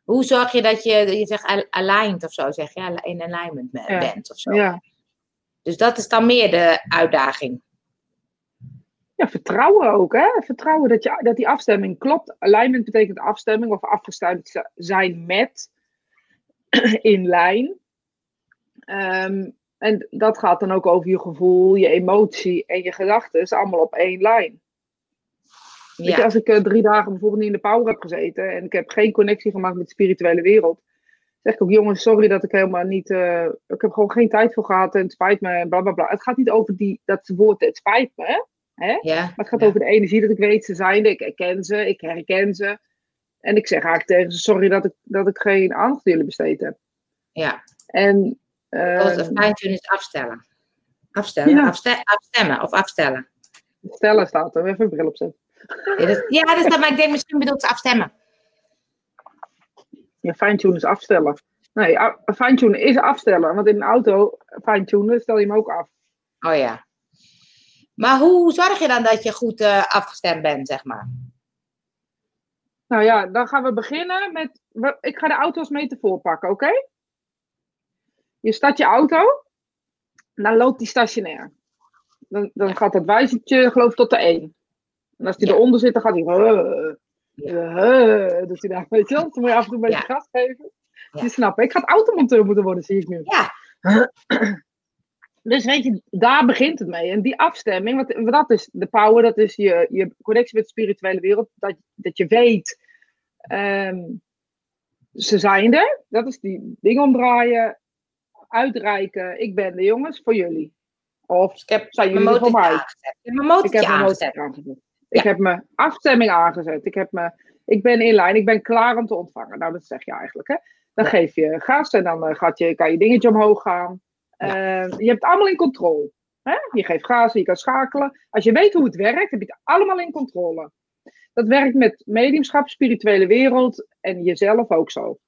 hoe zorg je dat je, je zegt al- aligned of zo, zeg je, in alignment Ja. bent of zo. Ja. Dus dat is dan meer de uitdaging. Ja, vertrouwen ook. Hè? Vertrouwen dat, je, dat die afstemming klopt. Alignment betekent afstemming of afgestemd zijn met, in lijn. Ehm, en dat gaat dan ook over je gevoel, je emotie en je gedachten. Allemaal op één lijn. Weet je, Ja, als ik eh, drie dagen bijvoorbeeld niet in de power heb gezeten en ik heb geen connectie gemaakt met de spirituele wereld, zeg ik ook, jongens, sorry dat ik helemaal niet, eh, ik heb gewoon geen tijd voor gehad en het spijt me en bla bla bla. Het gaat niet over die, dat woord, het spijt me, hè? Ja, Maar het gaat Ja. over de energie dat ik weet ze zijn ik herken ze, ik herken ze. En ik zeg eigenlijk tegen ze, sorry dat ik, dat ik geen aandacht aan jullie besteed heb. ja. En fine-tune is afstellen. Afstellen, Ja. afste- afstemmen of afstellen. stellen staat er, even een bril opzetten. Ja, dat, ja, dat is dat, maar ik denk misschien bedoelt ze afstemmen. Ja, fine-tune is afstellen. Nee, fine-tune is afstellen. Want in een auto, fine-tunen, stel je hem ook af. Oh ja. Maar hoe zorg je dan dat je goed eh, afgestemd bent, zeg maar? Nou ja, dan gaan we beginnen met. Ik ga de auto als metafoor pakken, oké? Je start je auto, dan loopt die stationair. dan, dan gaat dat wijzertje geloof ik tot de 1. En als die Ja. eronder zit, dan gaat hij... Uh, uh, doet hij daar, weet je wel? Dan moet je af en toe een beetje Ja. gas geven. Ja. Die snappen. Ik ga automonteur moeten worden, zie ik nu. Ja. Dus weet je, daar begint het mee. En die afstemming, want dat is de power, dat is je, je connectie met de spirituele wereld. Dat, dat je weet, ehm, ze zijn er. Dat is die ding omdraaien, uitreiken. Ik ben de jongens voor jullie. Of Dus ik heb zijn jullie voor mij? aangezet. Ik heb mijn mijn aangezet. Ik heb mijn afstemming aangezet. Ik, heb me, ik ben in lijn. Ik ben klaar om te ontvangen. Nou, dat zeg je eigenlijk. Hè? Dan Ja. geef je gas en dan eh, gaat je, kan je dingetje omhoog gaan. Eh, je hebt het allemaal in controle. Hè? Je geeft gas, je kan schakelen. Als je weet hoe het werkt, heb je het allemaal in controle. Dat werkt met mediumschap, spirituele wereld en jezelf ook zo. Als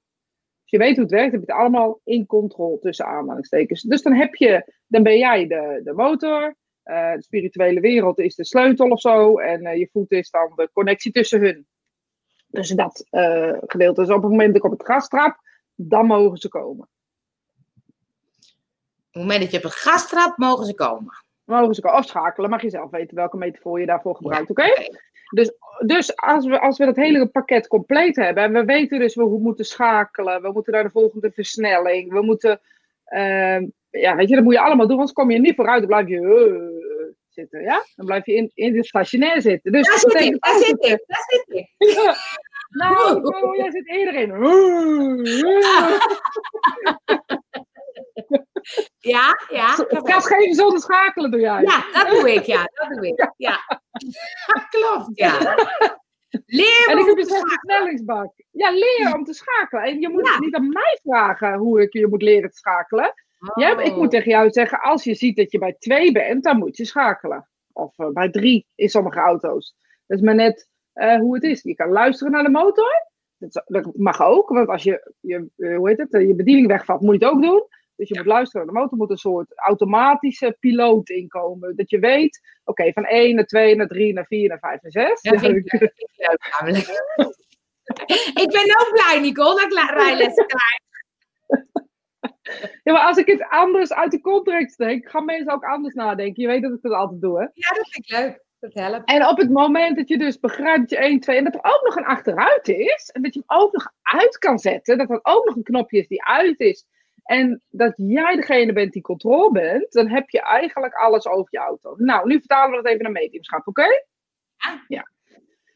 je weet hoe het werkt, heb je het allemaal in controle tussen aanhalingstekens. Dus dan, heb je, dan ben jij de, de motor, eh, de spirituele wereld is de sleutel of zo. En eh, je voet is dan de connectie tussen hun. Dus dat eh, gedeelte. Dus op het moment dat ik op het gas trap, dan mogen ze komen. Op het moment dat je op het gas trapt, mogen ze komen. Mogen ze komen. Of schakelen, mag je zelf weten welke metafoor je daarvoor gebruikt. Oké? Dus, dus als, we, als we dat hele pakket compleet hebben. En we weten dus we moeten schakelen. We moeten naar de volgende versnelling. We moeten. ehm, ja, weet je, dat moet je allemaal doen. Anders kom je niet vooruit. Dan blijf je. eh, zitten. Ja? Dan blijf je in, in het stationair zitten. Dus Daar zit ik, daar zit ik, daar zit ik. Ja. Nou, nou, jij zit eerder in. Ja, ja. Het gas geven zonder schakelen doe jij. Ja, dat doe ik, ja. Dat doe ik. Ja. Klopt, ja. Leer En ik heb dus een versnellingsbak. Ja, leer om te schakelen. En je moet Ja. niet aan mij vragen hoe ik je moet leren te schakelen. Ja, ik Oh. moet tegen jou zeggen, als je ziet dat je bij twee bent, dan moet je schakelen. Of eh, bij drie in sommige auto's. Dat is maar net eh, hoe het is. Je kan luisteren naar de motor. Dat, mag ook, want als je, je, eh, hoe heet het, je bediening wegvalt, moet je het ook doen. Dus je moet luisteren naar de motor. Moet een soort automatische piloot inkomen. Dat je weet, oké, van 1 naar 2 naar 3 naar 4 naar 5 naar 6. Dat vind ik leuk, vind ik leuk namelijk. ik ben ook blij, Nicole, dat ik rijlessen krijg. Ja, maar als ik het anders uit de context steek, gaan mensen ook anders nadenken. Je weet dat ik dat altijd doe, hè? Ja, dat vind ik leuk. Dat helpt. En op het moment dat je dus begrijpt dat je 1, 2 en dat er ook nog een achteruit is, en dat je hem ook nog uit kan zetten, dat er ook nog een knopje is die uit is, en dat jij degene bent die controle bent, dan heb je eigenlijk alles over je auto. Nou, nu vertalen we dat even naar mediumschap, oké? Ja. ja.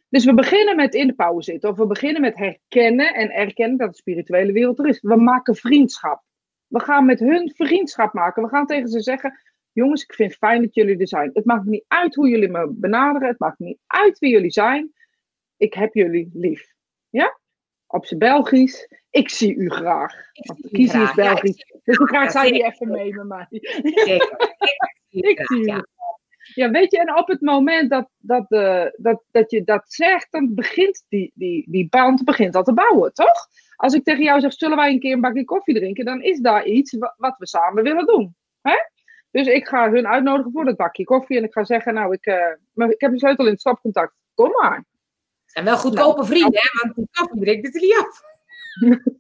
Dus we beginnen met in de pauze zitten, of we beginnen met herkennen en erkennen dat de spirituele wereld er is. We maken vriendschap. We gaan met hun vriendschap maken. We gaan tegen ze zeggen: Jongens, ik vind het fijn dat jullie er zijn. Het maakt me niet uit hoe jullie me benaderen. Het maakt me niet uit wie jullie zijn. Ik heb jullie lief. Ja? Op zijn Belgisch. Ik zie u graag. Ik Want de is. Ja, Belgisch. Dus graag. Ja, zij die zeker. even mee met mij. Zeker. Ik zie u graag, ja. Weet je, en op het moment dat, dat, eh, dat, dat je dat zegt, dan begint die, die, die band begint al te bouwen, toch? Als ik tegen jou zeg, zullen wij een keer een bakje koffie drinken, dan is daar iets wa- wat we samen willen doen. Hè? Dus ik ga hun uitnodigen voor dat bakje koffie en ik ga zeggen, nou, ik, eh, maar ik heb een sleutel in het stapcontact. Kom maar. Zijn wel goedkope vrienden, hè? Want die koffie drinkt het er niet af.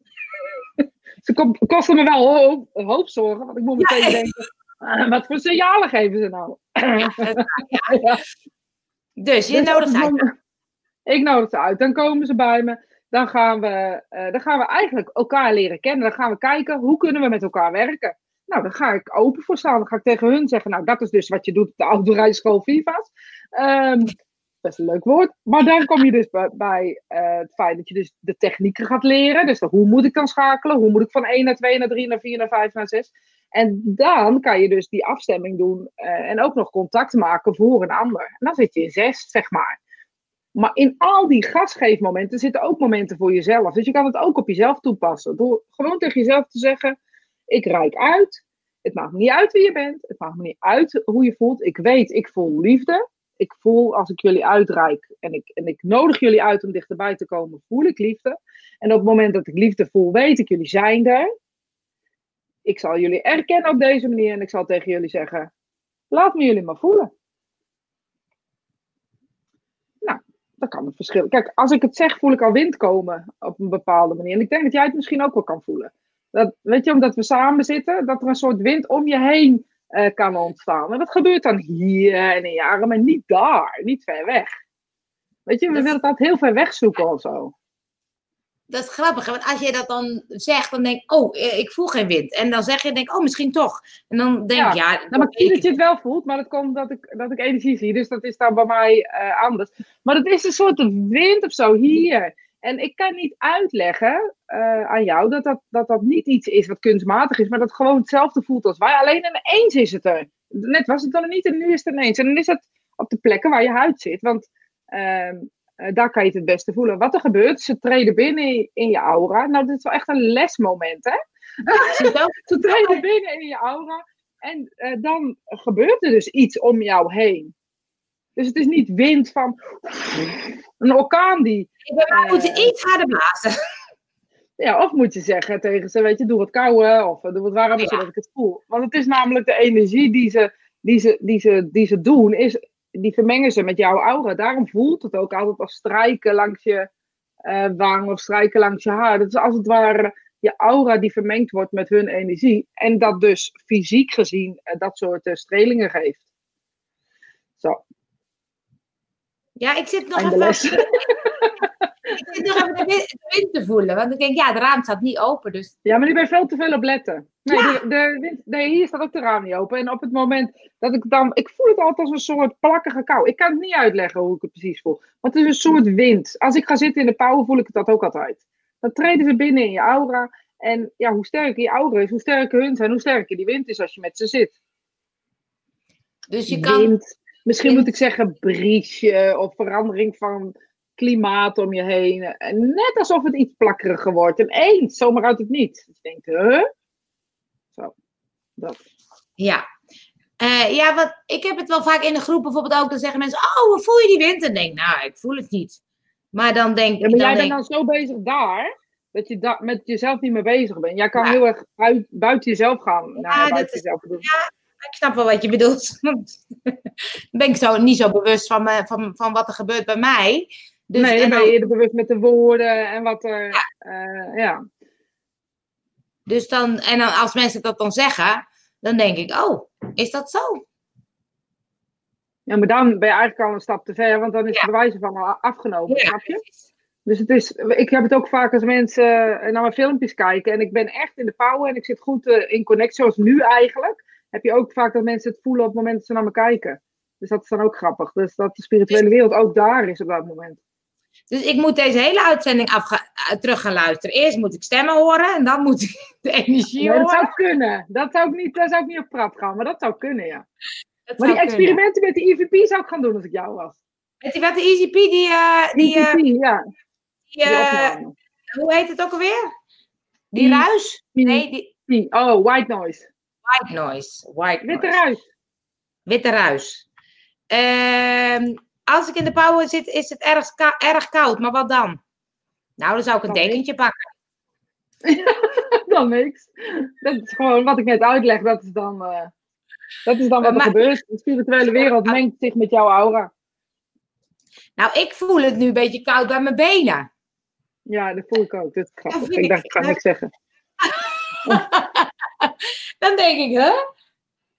Ze kosten me wel een hoop, een hoop zorgen, want ik moet meteen denken, eh, wat voor signalen geven ze nou? Ja. Dus je Dus nodigt het uit. Ik nodig ze uit. Dan komen ze bij me. Dan gaan, we, eh, dan gaan we eigenlijk elkaar leren kennen. Dan gaan we kijken hoe kunnen we met elkaar werken. Nou, dan ga ik open voor staan. Dan ga ik tegen hun zeggen, nou, dat is dus wat je doet op de autorijschool Viva's. Ehm best een leuk woord. Maar dan kom je dus bij, eh, het feit dat je dus de technieken gaat leren. Dus hoe moet ik dan schakelen? Hoe moet ik van 1 naar 2 naar 3 naar 4 naar 5 naar 6? En dan kan je dus die afstemming doen eh, en ook nog contact maken voor een ander. En dan zit je in 6, zeg maar. Maar in al die gasgeefmomenten zitten ook momenten voor jezelf. Dus je kan het ook op jezelf toepassen. Door gewoon tegen jezelf te zeggen: Ik reik uit. Het maakt me niet uit wie je bent. Het maakt me niet uit hoe je voelt. Ik weet, ik voel liefde. Ik voel als ik jullie uitreik en ik, en ik nodig jullie uit om dichterbij te komen, voel ik liefde. En op het moment dat ik liefde voel, weet ik, jullie zijn er. Ik zal jullie erkennen op deze manier en ik zal tegen jullie zeggen: Laat me jullie maar voelen. Nou, dat kan een verschil. Kijk, als ik het zeg, voel ik al wind komen op een bepaalde manier. En ik denk dat jij het misschien ook wel kan voelen. Dat, weet je, omdat we samen zitten, dat er een soort wind om je heen eh, kan ontstaan. En dat gebeurt dan hier en in je arm, maar niet daar, niet ver weg. Weet je, we Dat- willen altijd heel ver weg zoeken of zo. Dat is grappig, want als je dat dan zegt, dan denk ik, oh, eh, ik voel geen wind. En dan zeg je, denk oh, misschien toch. En dan denk ik, ja, Nou, maar ik dat je het wel voelt, maar dat komt dat ik, dat ik energie zie. Dus dat is dan bij mij eh, anders. Maar het is een soort wind of zo hier. En ik kan niet uitleggen eh, aan jou dat dat, dat dat niet iets is wat kunstmatig is, maar dat het gewoon hetzelfde voelt als wij. Alleen ineens is het er. Net was het dan niet en nu is het ineens. En dan is het op de plekken waar je huid zit. Want ehm, eh, daar kan je het het beste voelen. Wat er gebeurt, ze treden binnen in je aura. Nou, dit is wel echt een lesmoment, hè? Ze treden binnen in je aura. En eh, dan gebeurt er dus iets om jou heen. Dus het is niet wind van een orkaan die. Bij mij Eh, moet je iets harder blazen. Ja, of moet je zeggen tegen ze, weet je, doe wat kouder of doe wat warmer Ja. zodat ik het voel. Want het is namelijk de energie die ze, die ze, die ze, die ze doen, is, die vermengen ze met jouw aura. Daarom voelt het ook altijd als strijken langs je eh, wang of strijken langs je haar. Dat is als het ware je aura die vermengd wordt met hun energie. En dat dus fysiek gezien eh, dat soort eh, strelingen geeft. Zo, Ja, ik zit nog even, ik zit nog even de wind, de wind te voelen. Want ik denk, ja, het raam staat niet open. Dus Ja, maar nu ben je veel te veel op letten. Nee, Ja. de, de, wind- nee, hier staat ook de raam niet open. En op het moment dat ik dan... Ik voel het altijd als een soort plakkige kou. Ik kan het niet uitleggen hoe ik het precies voel. Want het is een soort wind. Als ik ga zitten in de pauwen voel ik het dat ook altijd. Dan treden ze binnen in je aura. En ja, hoe sterker je aura is, hoe sterker hun zijn, hoe sterker die wind is als je met ze zit. dus je kan... Misschien moet ik zeggen briesje of verandering van klimaat om je heen. En net alsof het iets plakkeriger wordt. En eens, zomaar uit het niet. Dus je denkt, huh? Zo, dat. Ja. Eh, ja, want ik heb het wel vaak in de groep bijvoorbeeld ook. Dan zeggen mensen, oh, hoe voel je die wind? En denk nou, ik voel het niet. Maar dan denk Ja, ik... maar dan jij bent denk, dan zo bezig daar, dat je da met jezelf niet meer bezig bent. Jij kan Ja. heel erg uit, buiten jezelf gaan. Ja, dat buiten is- jezelf doen. Ik snap wel wat je bedoelt. Ben ik zo, niet zo bewust van, me, van, van wat er gebeurt bij mij. Dus, nee, dan en ben je eerder bewust met de woorden en wat er... Ja. ja. Dus dan, en dan als mensen dat dan zeggen, dan denk ik, oh, is dat zo? ja, maar dan ben je eigenlijk al een stap te ver, want dan is Ja. het bewijs van al afgenomen, snap je? precies. Dus het is, ik heb het ook vaak als mensen eh, naar mijn filmpjes kijken en ik ben echt in de power en ik zit goed eh, in connect, zoals nu eigenlijk. Heb je ook vaak dat mensen het voelen op het moment dat ze naar me kijken. Dus dat is dan ook grappig. Dus dat de spirituele wereld ook daar is op dat moment. Dus ik moet deze hele uitzending eh, terug gaan luisteren. Eerst moet ik stemmen horen en dan moet ik de energie Nee, dat horen. zou kunnen. Dat zou ik niet, daar zou ik niet op trap gaan, maar dat zou kunnen, ja. Dat Maar die kunnen. experimenten met de IVP zou ik gaan doen als ik jou was. Weet je wat, de EasyP, die, eh, die, eh, ja. die, Die hoe heet het ook alweer? Die Die- ruis? die- Nee, die Die- Oh, white noise. White noise. White Witte noise. ruis. Witte ruis. Ehm, als ik in de power zit, is het erg, erg koud, maar wat dan? Nou, dan zou ik een Dan dekentje pakken. dan niks. Dat is gewoon wat ik net uitleg. Dat is dan, eh, dat is dan wat er Maar- gebeurt. De spirituele wereld mengt zich met jouw aura. Nou, ik voel het nu een beetje koud bij mijn benen. Ja, dat voel ik ook. Dat is grappig. vind Ik ik- dacht, ik ga niks zeggen. Dan denk ik, hè?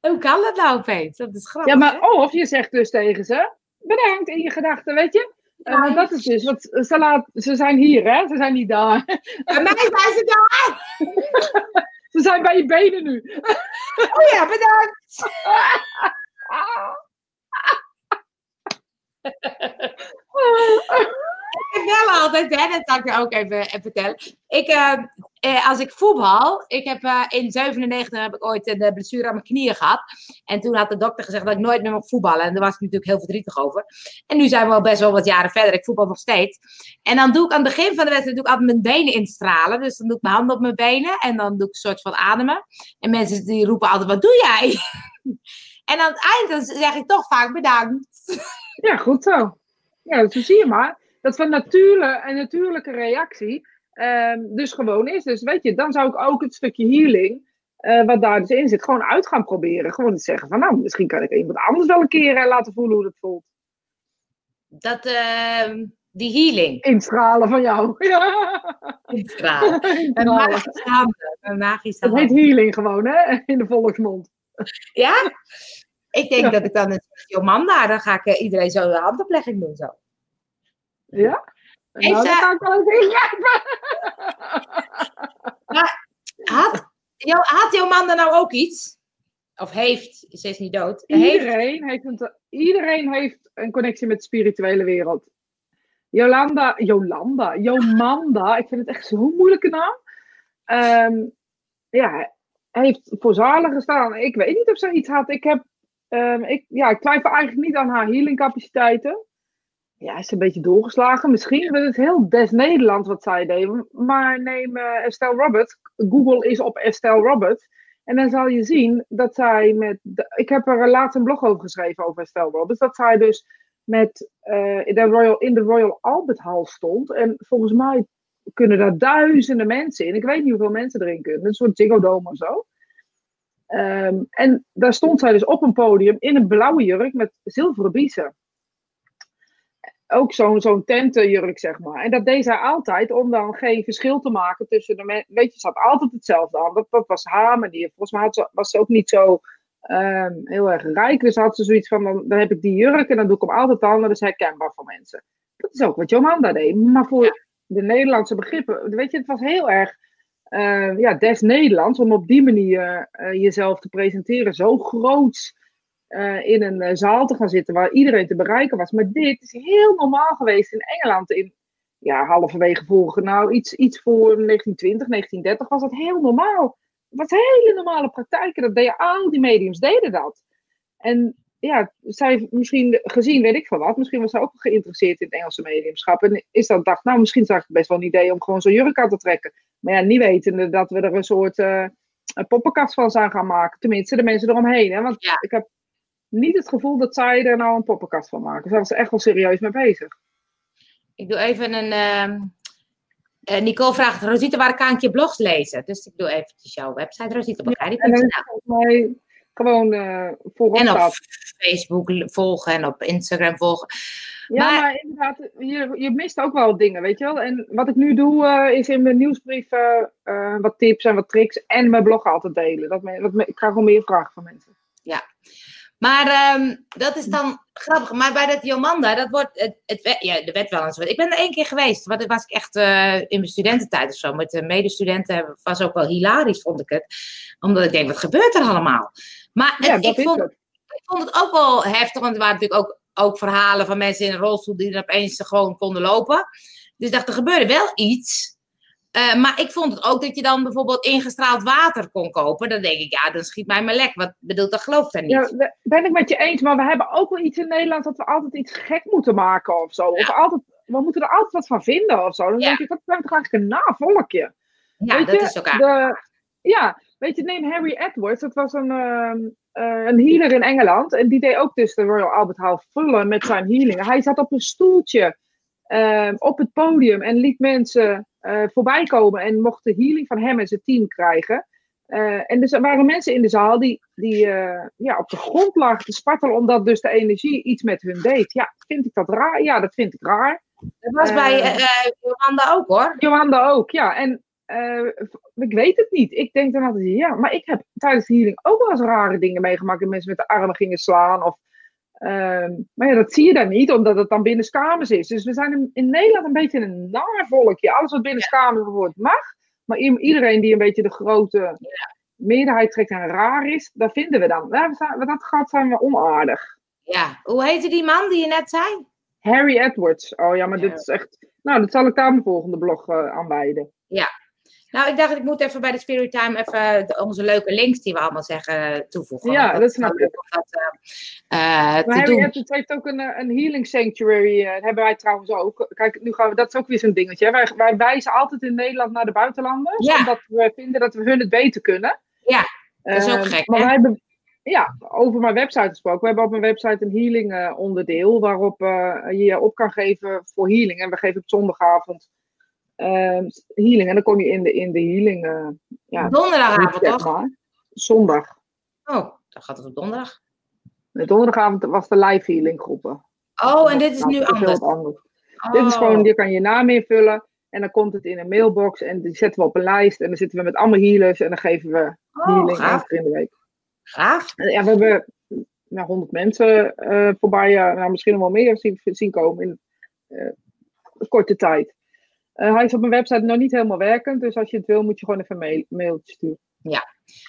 Hoe kan dat nou opeens? Dat is grappig. Ja, maar hè? of je zegt dus tegen ze, bedankt in je gedachten, weet je? Eh, Ja, want dat is dus, want ze, laat, ze zijn hier, hè? Ze zijn niet daar. Bij mij zijn ze daar. Ze zijn bij je benen nu. Oh ja, bedankt. Ik heb wel altijd, hè, dat zal ik je ook even, even vertellen. Ik, eh, eh, als ik voetbal, ik heb eh, in 97 heb ik ooit een eh, blessure aan mijn knieën gehad. En toen had de dokter gezegd dat ik nooit meer mag voetballen. En daar was ik natuurlijk heel verdrietig over. En nu zijn we al best wel wat jaren verder. Ik voetbal nog steeds. En dan doe ik aan het begin van de wedstrijd doe altijd mijn benen instralen. Dus dan doe ik mijn handen op mijn benen. En dan doe ik een soort van ademen. En mensen die roepen altijd, wat doe jij? en aan het eind dan zeg ik toch vaak bedankt. Ja, goed zo. Ja, zo zie je maar. Dat van nature, een natuurlijke reactie ehm, dus gewoon is. Dus weet je, dan zou ik ook het stukje healing, eh, wat daar dus in zit, gewoon uit gaan proberen. Gewoon te zeggen van, nou, misschien kan ik iemand anders wel een keer eh, laten voelen hoe dat voelt. Dat, ehm, die healing. Instralen van jou. Ja. Instralen. Een magische handen. Een magische Dat heet healing gewoon, hè? In de volksmond. Ja? Ik denk Ja. dat ik dan een Jomanda, dan ga ik eh, iedereen zo de handoplegging doen. Zo. Ja? Nou, dan ze- ga ik wel even ingrijpen. Had, Jo, had Jomanda nou ook iets? Of heeft, ze is niet dood. Iedereen heeft, een, iedereen heeft een connectie met de spirituele wereld. Jolanda, Jolanda, Jomanda, ik vind het echt zo'n moeilijke naam. Ehm, ja, heeft voor zalen gestaan. Ik weet niet of zij iets had. Ik, heb, ehm, ik, ja, ik twijfel eigenlijk niet aan haar healingcapaciteiten. Ja, is een beetje doorgeslagen. Misschien dat het heel des Nederland wat zij deed. Maar neem eh, Estelle Roberts. Google is op Estelle Roberts. En dan zal je zien dat zij met. ik heb er laatst een blog over geschreven over Estelle Roberts. Dat zij dus met, eh, in, de Royal, in de Royal Albert Hall stond. En volgens mij kunnen daar duizenden mensen in. Ik weet niet hoeveel mensen erin kunnen. Een soort Ziggo Dome of zo. Ehm, en daar stond zij dus op een podium in een blauwe jurk met zilveren biezen. Ook zo'n zo'n tentenjurk, zeg maar. En dat deed zij altijd om dan geen verschil te maken tussen de mensen. Weet je, ze had altijd hetzelfde aan. Dat, dat was haar manier. Volgens mij had ze, was ze ook niet zo ehm, heel erg rijk. Dus had ze zoiets van, dan, dan heb ik die jurk en dan doe ik hem altijd aan. Dat is herkenbaar voor mensen. Dat is ook wat Jomanda deed. Maar voor de Nederlandse begrippen, weet je, het was heel erg eh, ja, des Nederlands om op die manier eh, jezelf te presenteren. Zo groot eh, in een eh, zaal te gaan zitten waar iedereen te bereiken was. Maar dit is heel normaal geweest in Engeland in ja, halverwege vorige, nou iets, iets voor 1920, 1930 was dat heel normaal. Het was hele normale praktijken. Dat deden al die mediums deden dat. En ja, zij misschien gezien, weet ik van wat, misschien was zij ook geïnteresseerd in het Engelse mediumschap. En is dan dacht, nou, misschien zou ik best wel een idee om gewoon zo'n jurk aan te trekken. Maar ja, niet wetende dat we er een soort eh, een poppenkast van zijn gaan maken. Tenminste, de mensen eromheen. Hè? Want Ja. ik heb niet het gevoel dat zij er nou een poppenkast van maken. Zij was er echt wel serieus mee bezig. Ik doe even een... ehm, eh, Nicole vraagt, Rosita, waar kan ik je blogs lezen? Dus ik doe eventjes jouw website, En rosita.bakari.nl. is het volgens mij gewoon eh En op staat. Facebook volgen en op Instagram volgen. Ja, Maar- maar, inderdaad, je, je mist ook wel dingen, weet je wel. En wat ik nu doe, eh, is in mijn nieuwsbrief eh, wat tips en wat tricks en mijn blog altijd delen. Dat me, dat me- ik krijg gewoon meer vragen van mensen. Maar ehm, dat is dan grappig. Maar bij dat Jomanda, dat wordt het, het ja, er werd wel eens wat. Ik ben er één keer geweest. Want was ik echt eh, in mijn studententijd of zo. Met de medestudenten was ook wel hilarisch, vond ik het. Omdat ik denk, wat gebeurt er allemaal? Maar het- Ja, ik, vond, het. ik vond het ook wel heftig. Want er waren natuurlijk ook, ook verhalen van mensen in een rolstoel die dan opeens gewoon konden lopen. Dus ik dacht, er gebeurde wel iets. Eh, maar ik vond het ook dat je dan bijvoorbeeld ingestraald water kon kopen. Dan denk ik, ja, dan schiet mij maar lek. Wat bedoelt, dat gelooft er niet. Ja, ben ik met je eens, maar we hebben ook wel iets in Nederland dat we altijd iets gek moeten maken of zo. Of altijd, we moeten er altijd wat van vinden of zo. Dan Ja. denk ik, dat zijn toch eigenlijk een navolkje. Ja, Weet dat je, is ook de, Ja, weet je, neem Harry Edwards. Dat was een, ehm, eh, een healer in Engeland. En die deed ook dus de Royal Albert Hall vullen met zijn healing. Hij zat op een stoeltje ehm, op het podium en liet mensen eh, voorbij komen. En mocht de healing van hem en zijn team krijgen. Eh, en dus er waren mensen in de zaal die, die eh, ja, op de grond lagen te spartelen. Omdat dus de energie iets met hun deed. Ja, vind ik dat raar? Ja, dat vind ik raar. Dat was bij Jolanda ook hoor. Jolanda ook, ja. En ik weet het niet. Ik denk dan altijd, ja, maar ik heb tijdens de healing ook wel eens rare dingen meegemaakt. Dat mensen met de armen gingen slaan. Of, ehm, maar ja, dat zie je dan niet, omdat het dan binnenskamers is. Dus we zijn in, Nederland een beetje een naar volkje. Alles wat binnenskamers wordt mag. Maar iedereen die een beetje de grote meerderheid trekt en raar is, daar vinden we dan. Ja, we zijn, dat gaat, zijn we onaardig. Ja, hoe heette die man die je net zei? Harry Edwards. Oh ja, maar Ja. dit is echt... Nou, dat zal ik daar mijn volgende blog eh aan wijden. Nou, ik dacht, ik moet even bij de Spirit Time even de- onze leuke links die we allemaal zeggen toevoegen. Ja, dat is snap leuk om dat eh, eh, Maar te Harry doen. Edwards heeft ook een, eh, een healing sanctuary. eh, dat hebben wij trouwens ook. Kijk, nu gaan we, dat is ook weer zo'n dingetje. hè. Wij, wij wijzen altijd in Nederland naar de buitenlanders. Ja. Omdat we vinden dat we hun het beter kunnen. Ja, dat is ook Eh, gek, Maar wij hebben, ja, over mijn website gesproken. We hebben op mijn website een healing eh, onderdeel. Waarop eh, je je op kan geven voor healing. En we geven op zondagavond eh, healing. En dan kom je in de, in de healing. eh ja, Donderdagavond, toch? maar. Zondag. Oh, dan gaat het op donderdag. De donderdagavond was de live healing groepen. Oh, en dit is Nou, nu anders. anders. Oh. Dit is gewoon, je kan je naam invullen en dan komt het in een mailbox en die zetten we op een lijst en dan zitten we met allemaal healers en dan geven we Oh, healing één keer in de week. Gaaf. Ja, we hebben nou, 100 mensen eh, voorbij, uh, nou, misschien nog wel meer zien, zien komen in uh, korte tijd. Hij is op mijn website nog niet helemaal werkend, dus als je het wil, moet je gewoon even een mail, mailtje sturen. Ja.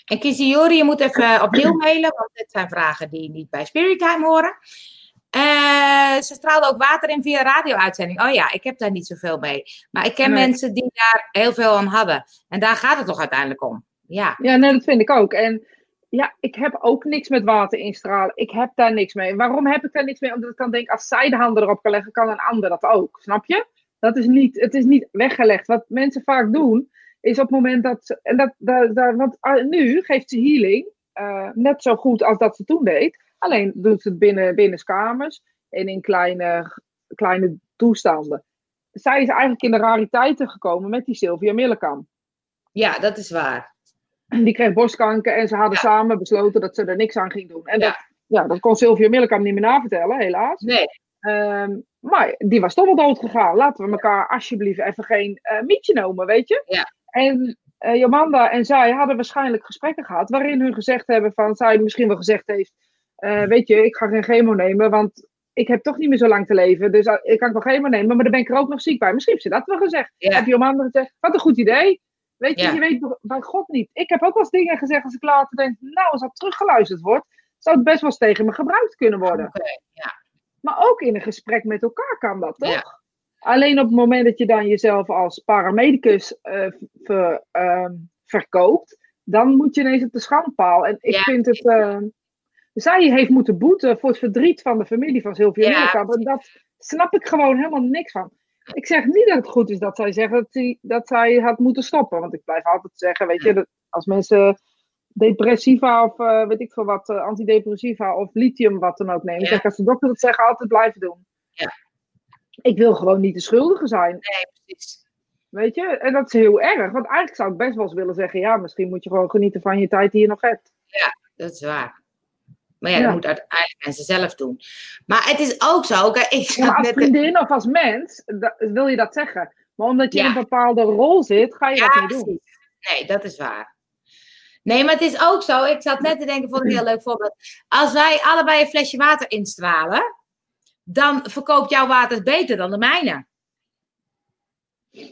En Kizzy Jori, je moet even opnieuw mailen, want dit zijn vragen die niet bij Spirit Time horen. ze straalde ook water in via radio-uitzending. Oh ja, ik heb daar niet zoveel mee. Maar ik ken Nee. mensen die daar heel veel aan hadden. En daar gaat het toch uiteindelijk om. Ja. Ja, nee, dat vind ik ook. En ja, ik heb ook niks met water instralen. Ik heb daar niks mee. Waarom heb ik daar niks mee? Omdat ik dan denk, als zij de handen erop kan leggen, kan een ander dat ook. Snap je? Dat is niet, het is niet weggelegd. Wat mensen vaak doen, is op het moment dat ze. En dat, dat, dat- want ah, nu geeft ze healing eh, net zo goed als dat ze toen deed. Alleen doet ze het binnen, binnen kamers en in kleine, kleine toestanden. Zij is eigenlijk in de rariteiten gekomen met die Sylvia Millekam. ja, dat is waar. Die kreeg borstkanker en ze hadden Ja. samen besloten dat ze er niks aan ging doen. En Ja. dat, ja, dat kon Sylvia Millekam niet meer navertellen, helaas. Nee, Ehm, maar die was toch wel dood gegaan. Laten we elkaar alsjeblieft even geen eh, mietje noemen, weet je? Ja. En eh, Jomanda en zij hadden waarschijnlijk gesprekken gehad waarin hun gezegd hebben van, zij misschien wel gezegd heeft, eh, weet je, ik ga geen chemo nemen, want ik heb toch niet meer zo lang te leven, dus ik kan wel chemo nemen, maar dan ben ik er ook nog ziek bij. Misschien heeft ze dat wel gezegd. Ja. Heb Jomanda gezegd, wat een goed idee. Weet je, Ja. je weet bij God niet. Ik heb ook wel eens dingen gezegd als ik later denk, nou, als dat teruggeluisterd wordt, zou het best wel eens tegen me gebruikt kunnen worden. oké. Ja. Maar ook in een gesprek met elkaar kan dat, toch? Ja. Alleen op het moment dat je dan jezelf als paramedicus eh, ver- ehm, verkoopt, dan moet je ineens op de schandpaal. En ik Ja. vind het. ehm, zij heeft moeten boeten voor het verdriet van de familie van Sylvia Ja. En dat snap ik gewoon helemaal niks van. Ik zeg niet dat het goed is dat zij zegt dat, zij- dat zij had moeten stoppen. Want ik blijf altijd zeggen, weet je, dat als mensen depressiva of eh, weet ik veel wat, eh, antidepressiva of lithium wat dan ook nemen. Ja. Zeg, als de dokter dat zegt, altijd blijven doen. Ja. Ik wil gewoon niet de schuldige zijn, Nee, precies. weet je. En dat is heel erg, want eigenlijk zou ik best wel eens willen zeggen, ja, misschien moet je gewoon genieten van je tijd die je nog hebt. Dat is waar. Maar ja, Ja. dat moet uiteindelijk mensen zelf doen. Maar het is ook zo, kijk, ik Ja, als vriendin of als mens, wil je dat zeggen. Maar omdat je Ja. in een bepaalde rol zit, ga je Ja, dat niet doen. precies. Nee, dat is waar. Nee, maar het is ook zo. Ik zat net te denken, ik een heel leuk voorbeeld. Als wij allebei een flesje water instralen, dan verkoopt jouw water beter dan de mijne.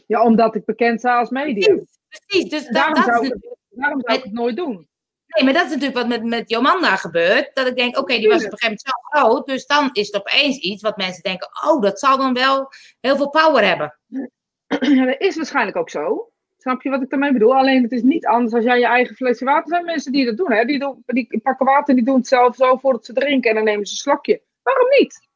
Ja, omdat ik bekend sta als medium. Precies, dus Daarom dat is zou, daarom zou ik het nooit doen. nee, maar dat is natuurlijk wat met, met Jomanda gebeurt. Dat ik denk, oké, die was op een gegeven moment zo groot. Dus dan is het opeens iets wat mensen denken, oh, dat zal dan wel heel veel power hebben. Ja, dat is waarschijnlijk ook zo. Snap je wat ik daarmee bedoel? Alleen het is niet anders als jij je eigen flesje water. Er zijn mensen die dat doen. Hè? Die, doen die pakken water en die doen het zelf zo voordat ze drinken. En dan nemen ze een slokje. Waarom niet?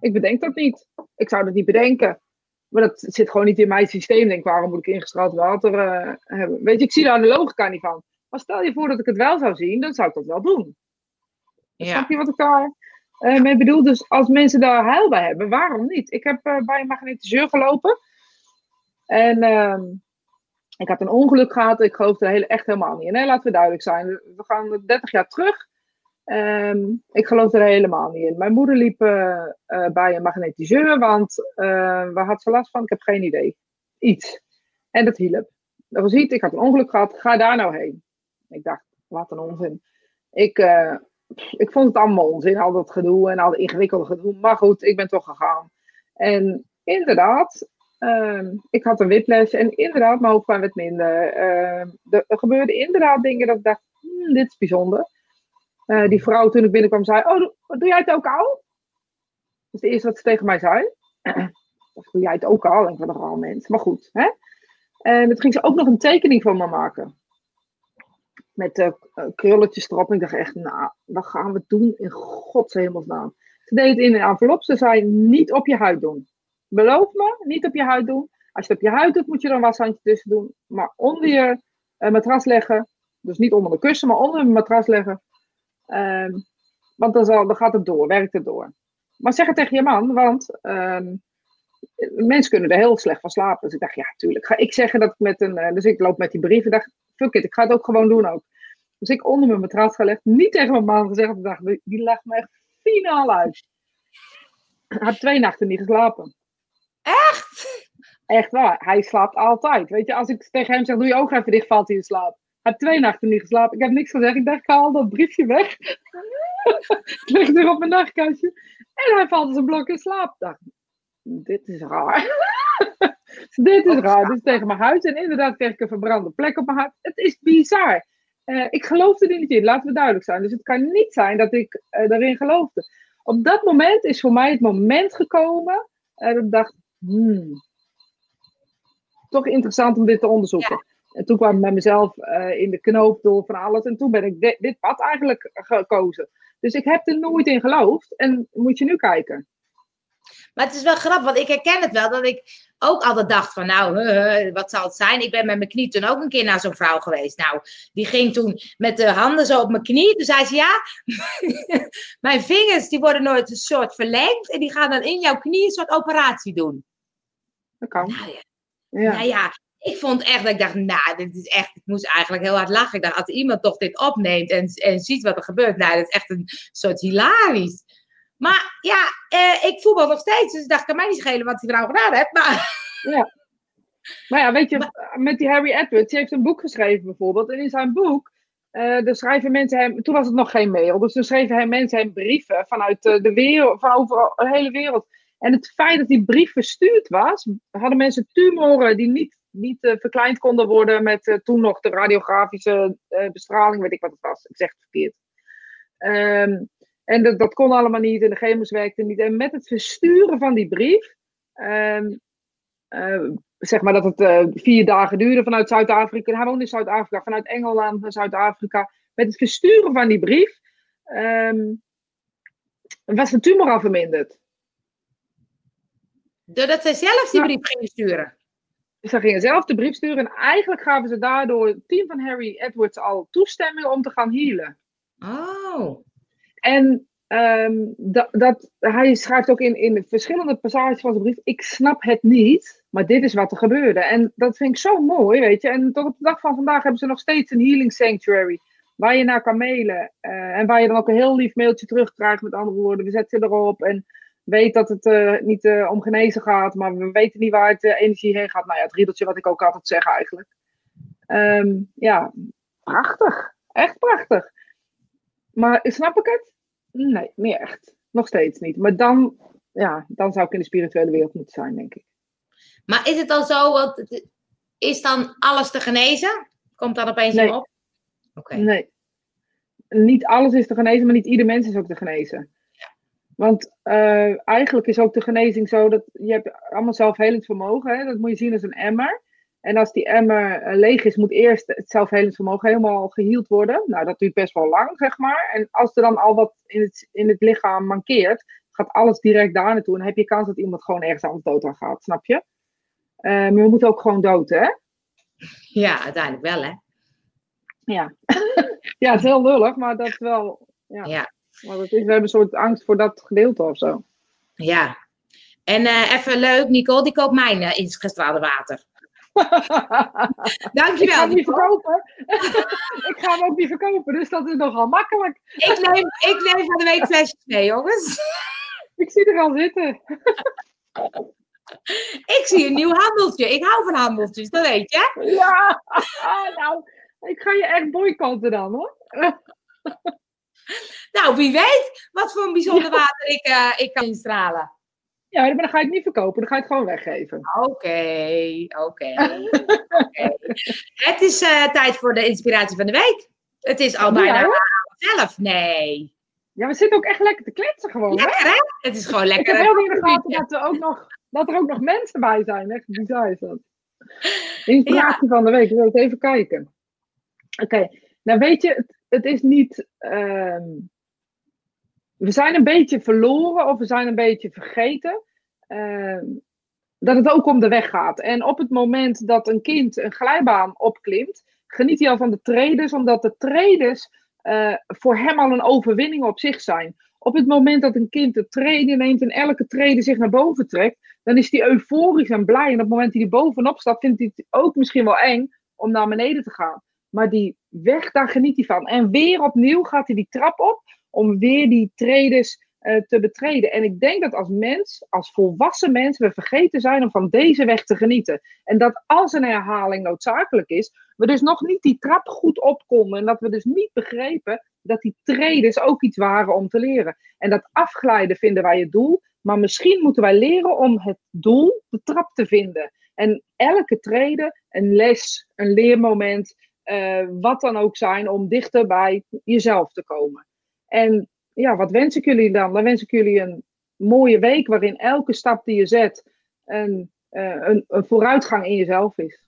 Ik bedenk dat niet. Ik zou dat niet bedenken. Maar dat zit gewoon niet in mijn systeem. Denk, waarom moet ik ingestraald water eh, hebben? Weet je, ik zie daar de logica niet van. Maar stel je voor dat ik het wel zou zien, dan zou ik dat wel doen. Ja, Snap je wat ik daar eh, mee bedoel? Dus als mensen daar heil bij hebben, waarom niet? Ik heb eh, bij een magnetiseur gelopen. En ehm, ik had een ongeluk gehad. Ik geloof er echt helemaal niet in. Nee, laten we duidelijk zijn. We gaan 30 jaar terug. Ehm, ik geloof er helemaal niet in. Mijn moeder liep eh, eh, bij een magnetiseur, want eh, waar had ze last van? Ik heb geen idee. Iets. En dat hielp. Dat was iets. Ik had een ongeluk gehad. Ga daar nou heen. Ik dacht, wat een onzin. Ik, ik vond het allemaal onzin, al dat gedoe en al dat ingewikkelde gedoe. Maar goed, ik ben toch gegaan. En inderdaad, ehm, ik had een whiplash en inderdaad, mijn hoofdpijn werd minder. Ehm, er, gebeurden inderdaad dingen dat ik dacht, hmm, dit is bijzonder. Eh, die vrouw toen ik binnenkwam zei, oh, doe, doe jij het ook al? Dat is het eerste wat ze tegen mij zei. Doe jij het ook al? Ik ben wel mens. Maar goed, hè? En toen ging ze ook nog een tekening van me maken met eh, krulletjes erop. En ik dacht echt, nou, wat gaan we doen in Gods hemelsnaam? Ze deed het in een envelop. Ze zei, niet op je huid doen. Beloof me, niet op je huid doen. Als je het op je huid doet, moet je er een washandje tussen doen. Maar onder je eh, matras leggen. Dus niet onder mijn kussen, maar onder mijn matras leggen. Ehm, want dan, zal, dan gaat het door, werkt het door. Maar zeg het tegen je man, want ehm, mensen kunnen er heel slecht van slapen. Dus ik dacht, ja, tuurlijk. Ga ik zeggen dat ik met een. eh, dus ik loop met die brief en dacht, fuck it, ik ga het ook gewoon doen ook. Dus ik onder mijn matras gelegd, niet tegen mijn man gezegd. Ik dacht, die, lacht me echt finaal uit. Hij had twee nachten niet geslapen. Echt? Echt waar, hij slaapt altijd. Weet je, als ik tegen hem zeg, doe je ogen even dicht, valt hij in slaap. heb twee nachten niet geslapen. Ik heb niks gezegd. Ik dacht, ik haal dat briefje weg. het ligt weer op mijn nachtkastje. En hij valt als een blok in slaap. Dacht, dit is raar. dit is raar. Dit is tegen mijn huid. En inderdaad kreeg ik een verbrande plek op mijn huid. Het is bizar. Uh, ik geloofde er niet in, laten we duidelijk zijn. Dus het kan niet zijn dat ik uh, daarin geloofde. Op dat moment is voor mij het moment gekomen. En ik dacht, hmm, toch interessant om dit te onderzoeken. En toen kwam ik met mezelf uh, in de knoop door van alles. En toen ben ik dit, dit pad eigenlijk gekozen. Dus ik heb er nooit in geloofd. En moet je nu kijken. Maar het is wel grappig, want ik herken het wel. Dat ik ook altijd dacht van, nou, wat zal het zijn? Ik ben met mijn knie toen ook een keer naar zo'n vrouw geweest. Nou, die ging toen met de handen zo op mijn knie. Toen zei ze, ja, mijn vingers die worden nooit een soort verlengd. En die gaan dan in jouw knie een soort operatie doen. Dat kan. Nou ja, ja. Nou ja ik vond echt dat ik dacht, nou, dit is echt, ik moest eigenlijk heel hard lachen. Ik dacht, als iemand toch dit opneemt en, en ziet wat er gebeurt, nou, dat is echt een soort hilarisch. Maar ja, eh, ik voetbal nog steeds. Dus ik dacht, kan mij niet schelen wat die vrouw gedaan heeft. Maar... Ja. Maar ja, weet je, met die Harry Edwards, die heeft een boek geschreven bijvoorbeeld. En in zijn boek, uh, schrijven mensen hem, toen was het nog geen mail, dus toen schreven hem mensen hem brieven vanuit eh, de wereld, van over de hele wereld. En het feit dat die brief verstuurd was, hadden mensen tumoren die niet, niet uh, verkleind konden worden met toen nog de radiografische bestraling, weet ik wat het was. Ik zeg het verkeerd. Um, en dat, dat kon allemaal niet en de chemo's werkten niet. En met het versturen van die brief, uh, zeg maar dat het vier dagen duurde vanuit Zuid-Afrika. Hij woonde in Zuid-Afrika, vanuit Engeland naar Zuid-Afrika. Met het versturen van die brief um, was de tumor al verminderd. Doordat zij zelf die brief gingen sturen? Ze gingen zelf de brief sturen en eigenlijk gaven ze daardoor het team van Harry Edwards al toestemming om te gaan healen. Oh. En um, dat, dat, hij schrijft ook in, in verschillende passages van zijn brief: Ik snap het niet, maar dit is wat er gebeurde. En dat vind ik zo mooi, weet je. En tot op de dag van vandaag hebben ze nog steeds een healing sanctuary. Waar je naar kan mailen. Uh, en waar je dan ook een heel lief mailtje terugkrijgt. Met andere woorden, we zetten je erop. En weet dat het uh, niet uh, om genezen gaat. Maar we weten niet waar het energie heen gaat. Nou ja, het riedeltje wat ik ook altijd zeg eigenlijk. Um, ja, prachtig. Echt prachtig. Maar snap ik het? Nee, meer echt. Nog steeds niet. Maar dan, ja, dan zou ik in de spirituele wereld moeten zijn, denk ik. Maar is het dan zo, want is dan alles te genezen? Komt dat opeens nee. op? Okay. Nee. Niet alles is te genezen, maar niet ieder mens is ook te genezen. Want uh, eigenlijk is ook de genezing zo dat je hebt allemaal zelfhelend vermogen. Hè? Dat moet je zien als een emmer. En als die emmer uh, leeg is, moet eerst het zelfhelend vermogen helemaal geheeld worden. Nou, dat duurt best wel lang, zeg maar. En als er dan al wat in het, in het lichaam mankeert, gaat alles direct daar naartoe. En dan heb je kans dat iemand gewoon ergens anders dood aan gaat, snap je? Uh, maar we moeten ook gewoon dood, hè? Ja, uiteindelijk wel, hè? Ja. ja, het is heel lullig, maar dat is wel... Ja. ja. Maar dat is, we hebben een soort angst voor dat gedeelte of zo. Ja. En uh, even leuk, Nicole, die koopt mijn uh, ingestraalde water. Dankjewel. Ik ga hem niet verkopen. ik ga hem ook niet verkopen, dus dat is nogal makkelijk. ik, neem, ik neem van de week flesjes mee, jongens. ik zie er al zitten. ik zie een nieuw handeltje. Ik hou van handeltjes, dat weet je. Ja, nou, ik ga je echt boycotten dan, hoor. nou, wie weet wat voor een bijzonder water ik, uh, ik kan instralen. Ja, maar dan ga het niet verkopen, dan ga je het gewoon weggeven. Oké, oké. Het is uh, tijd voor de inspiratie van de week. Het is al bijna ja, zelf. Nee. Ja, we zitten ook echt lekker te kletsen gewoon. Lekker, hè? Het is gewoon lekker. Ik heb heel in de gaten dat er, ook nog, dat er ook nog mensen bij zijn. Echt bizar is dat. Inspiratie ja. van de week, ik wil even kijken. Oké, nou weet je, het, is niet... Um, we zijn een beetje verloren of we zijn een beetje vergeten uh, dat het ook om de weg gaat. En op het moment dat een kind een glijbaan opklimt, geniet hij al van de traders, omdat de traders uh, voor hem al een overwinning op zich zijn. Op het moment dat een kind de treden neemt en elke trede zich naar boven trekt, dan is hij euforisch en blij. En op het moment dat hij bovenop staat, vindt hij het ook misschien wel eng om naar beneden te gaan. Maar die weg, daar geniet hij van. En weer opnieuw gaat hij die trap op om weer die tredes uh, te betreden. En ik denk dat als mens, als volwassen mens, we vergeten zijn om van deze weg te genieten. En dat als een herhaling noodzakelijk is, we dus nog niet die trap goed op konden. En dat we dus niet begrepen dat die tredes ook iets waren om te leren. En dat afglijden vinden wij het doel. Maar misschien moeten wij leren om het doel, de trap te vinden. En elke trede, een les, een leermoment, uh, wat dan ook zijn, om dichter bij jezelf te komen. En ja, wat wens ik jullie dan? Dan wens ik jullie een mooie week waarin elke stap die je zet een, uh, een, een vooruitgang in jezelf is.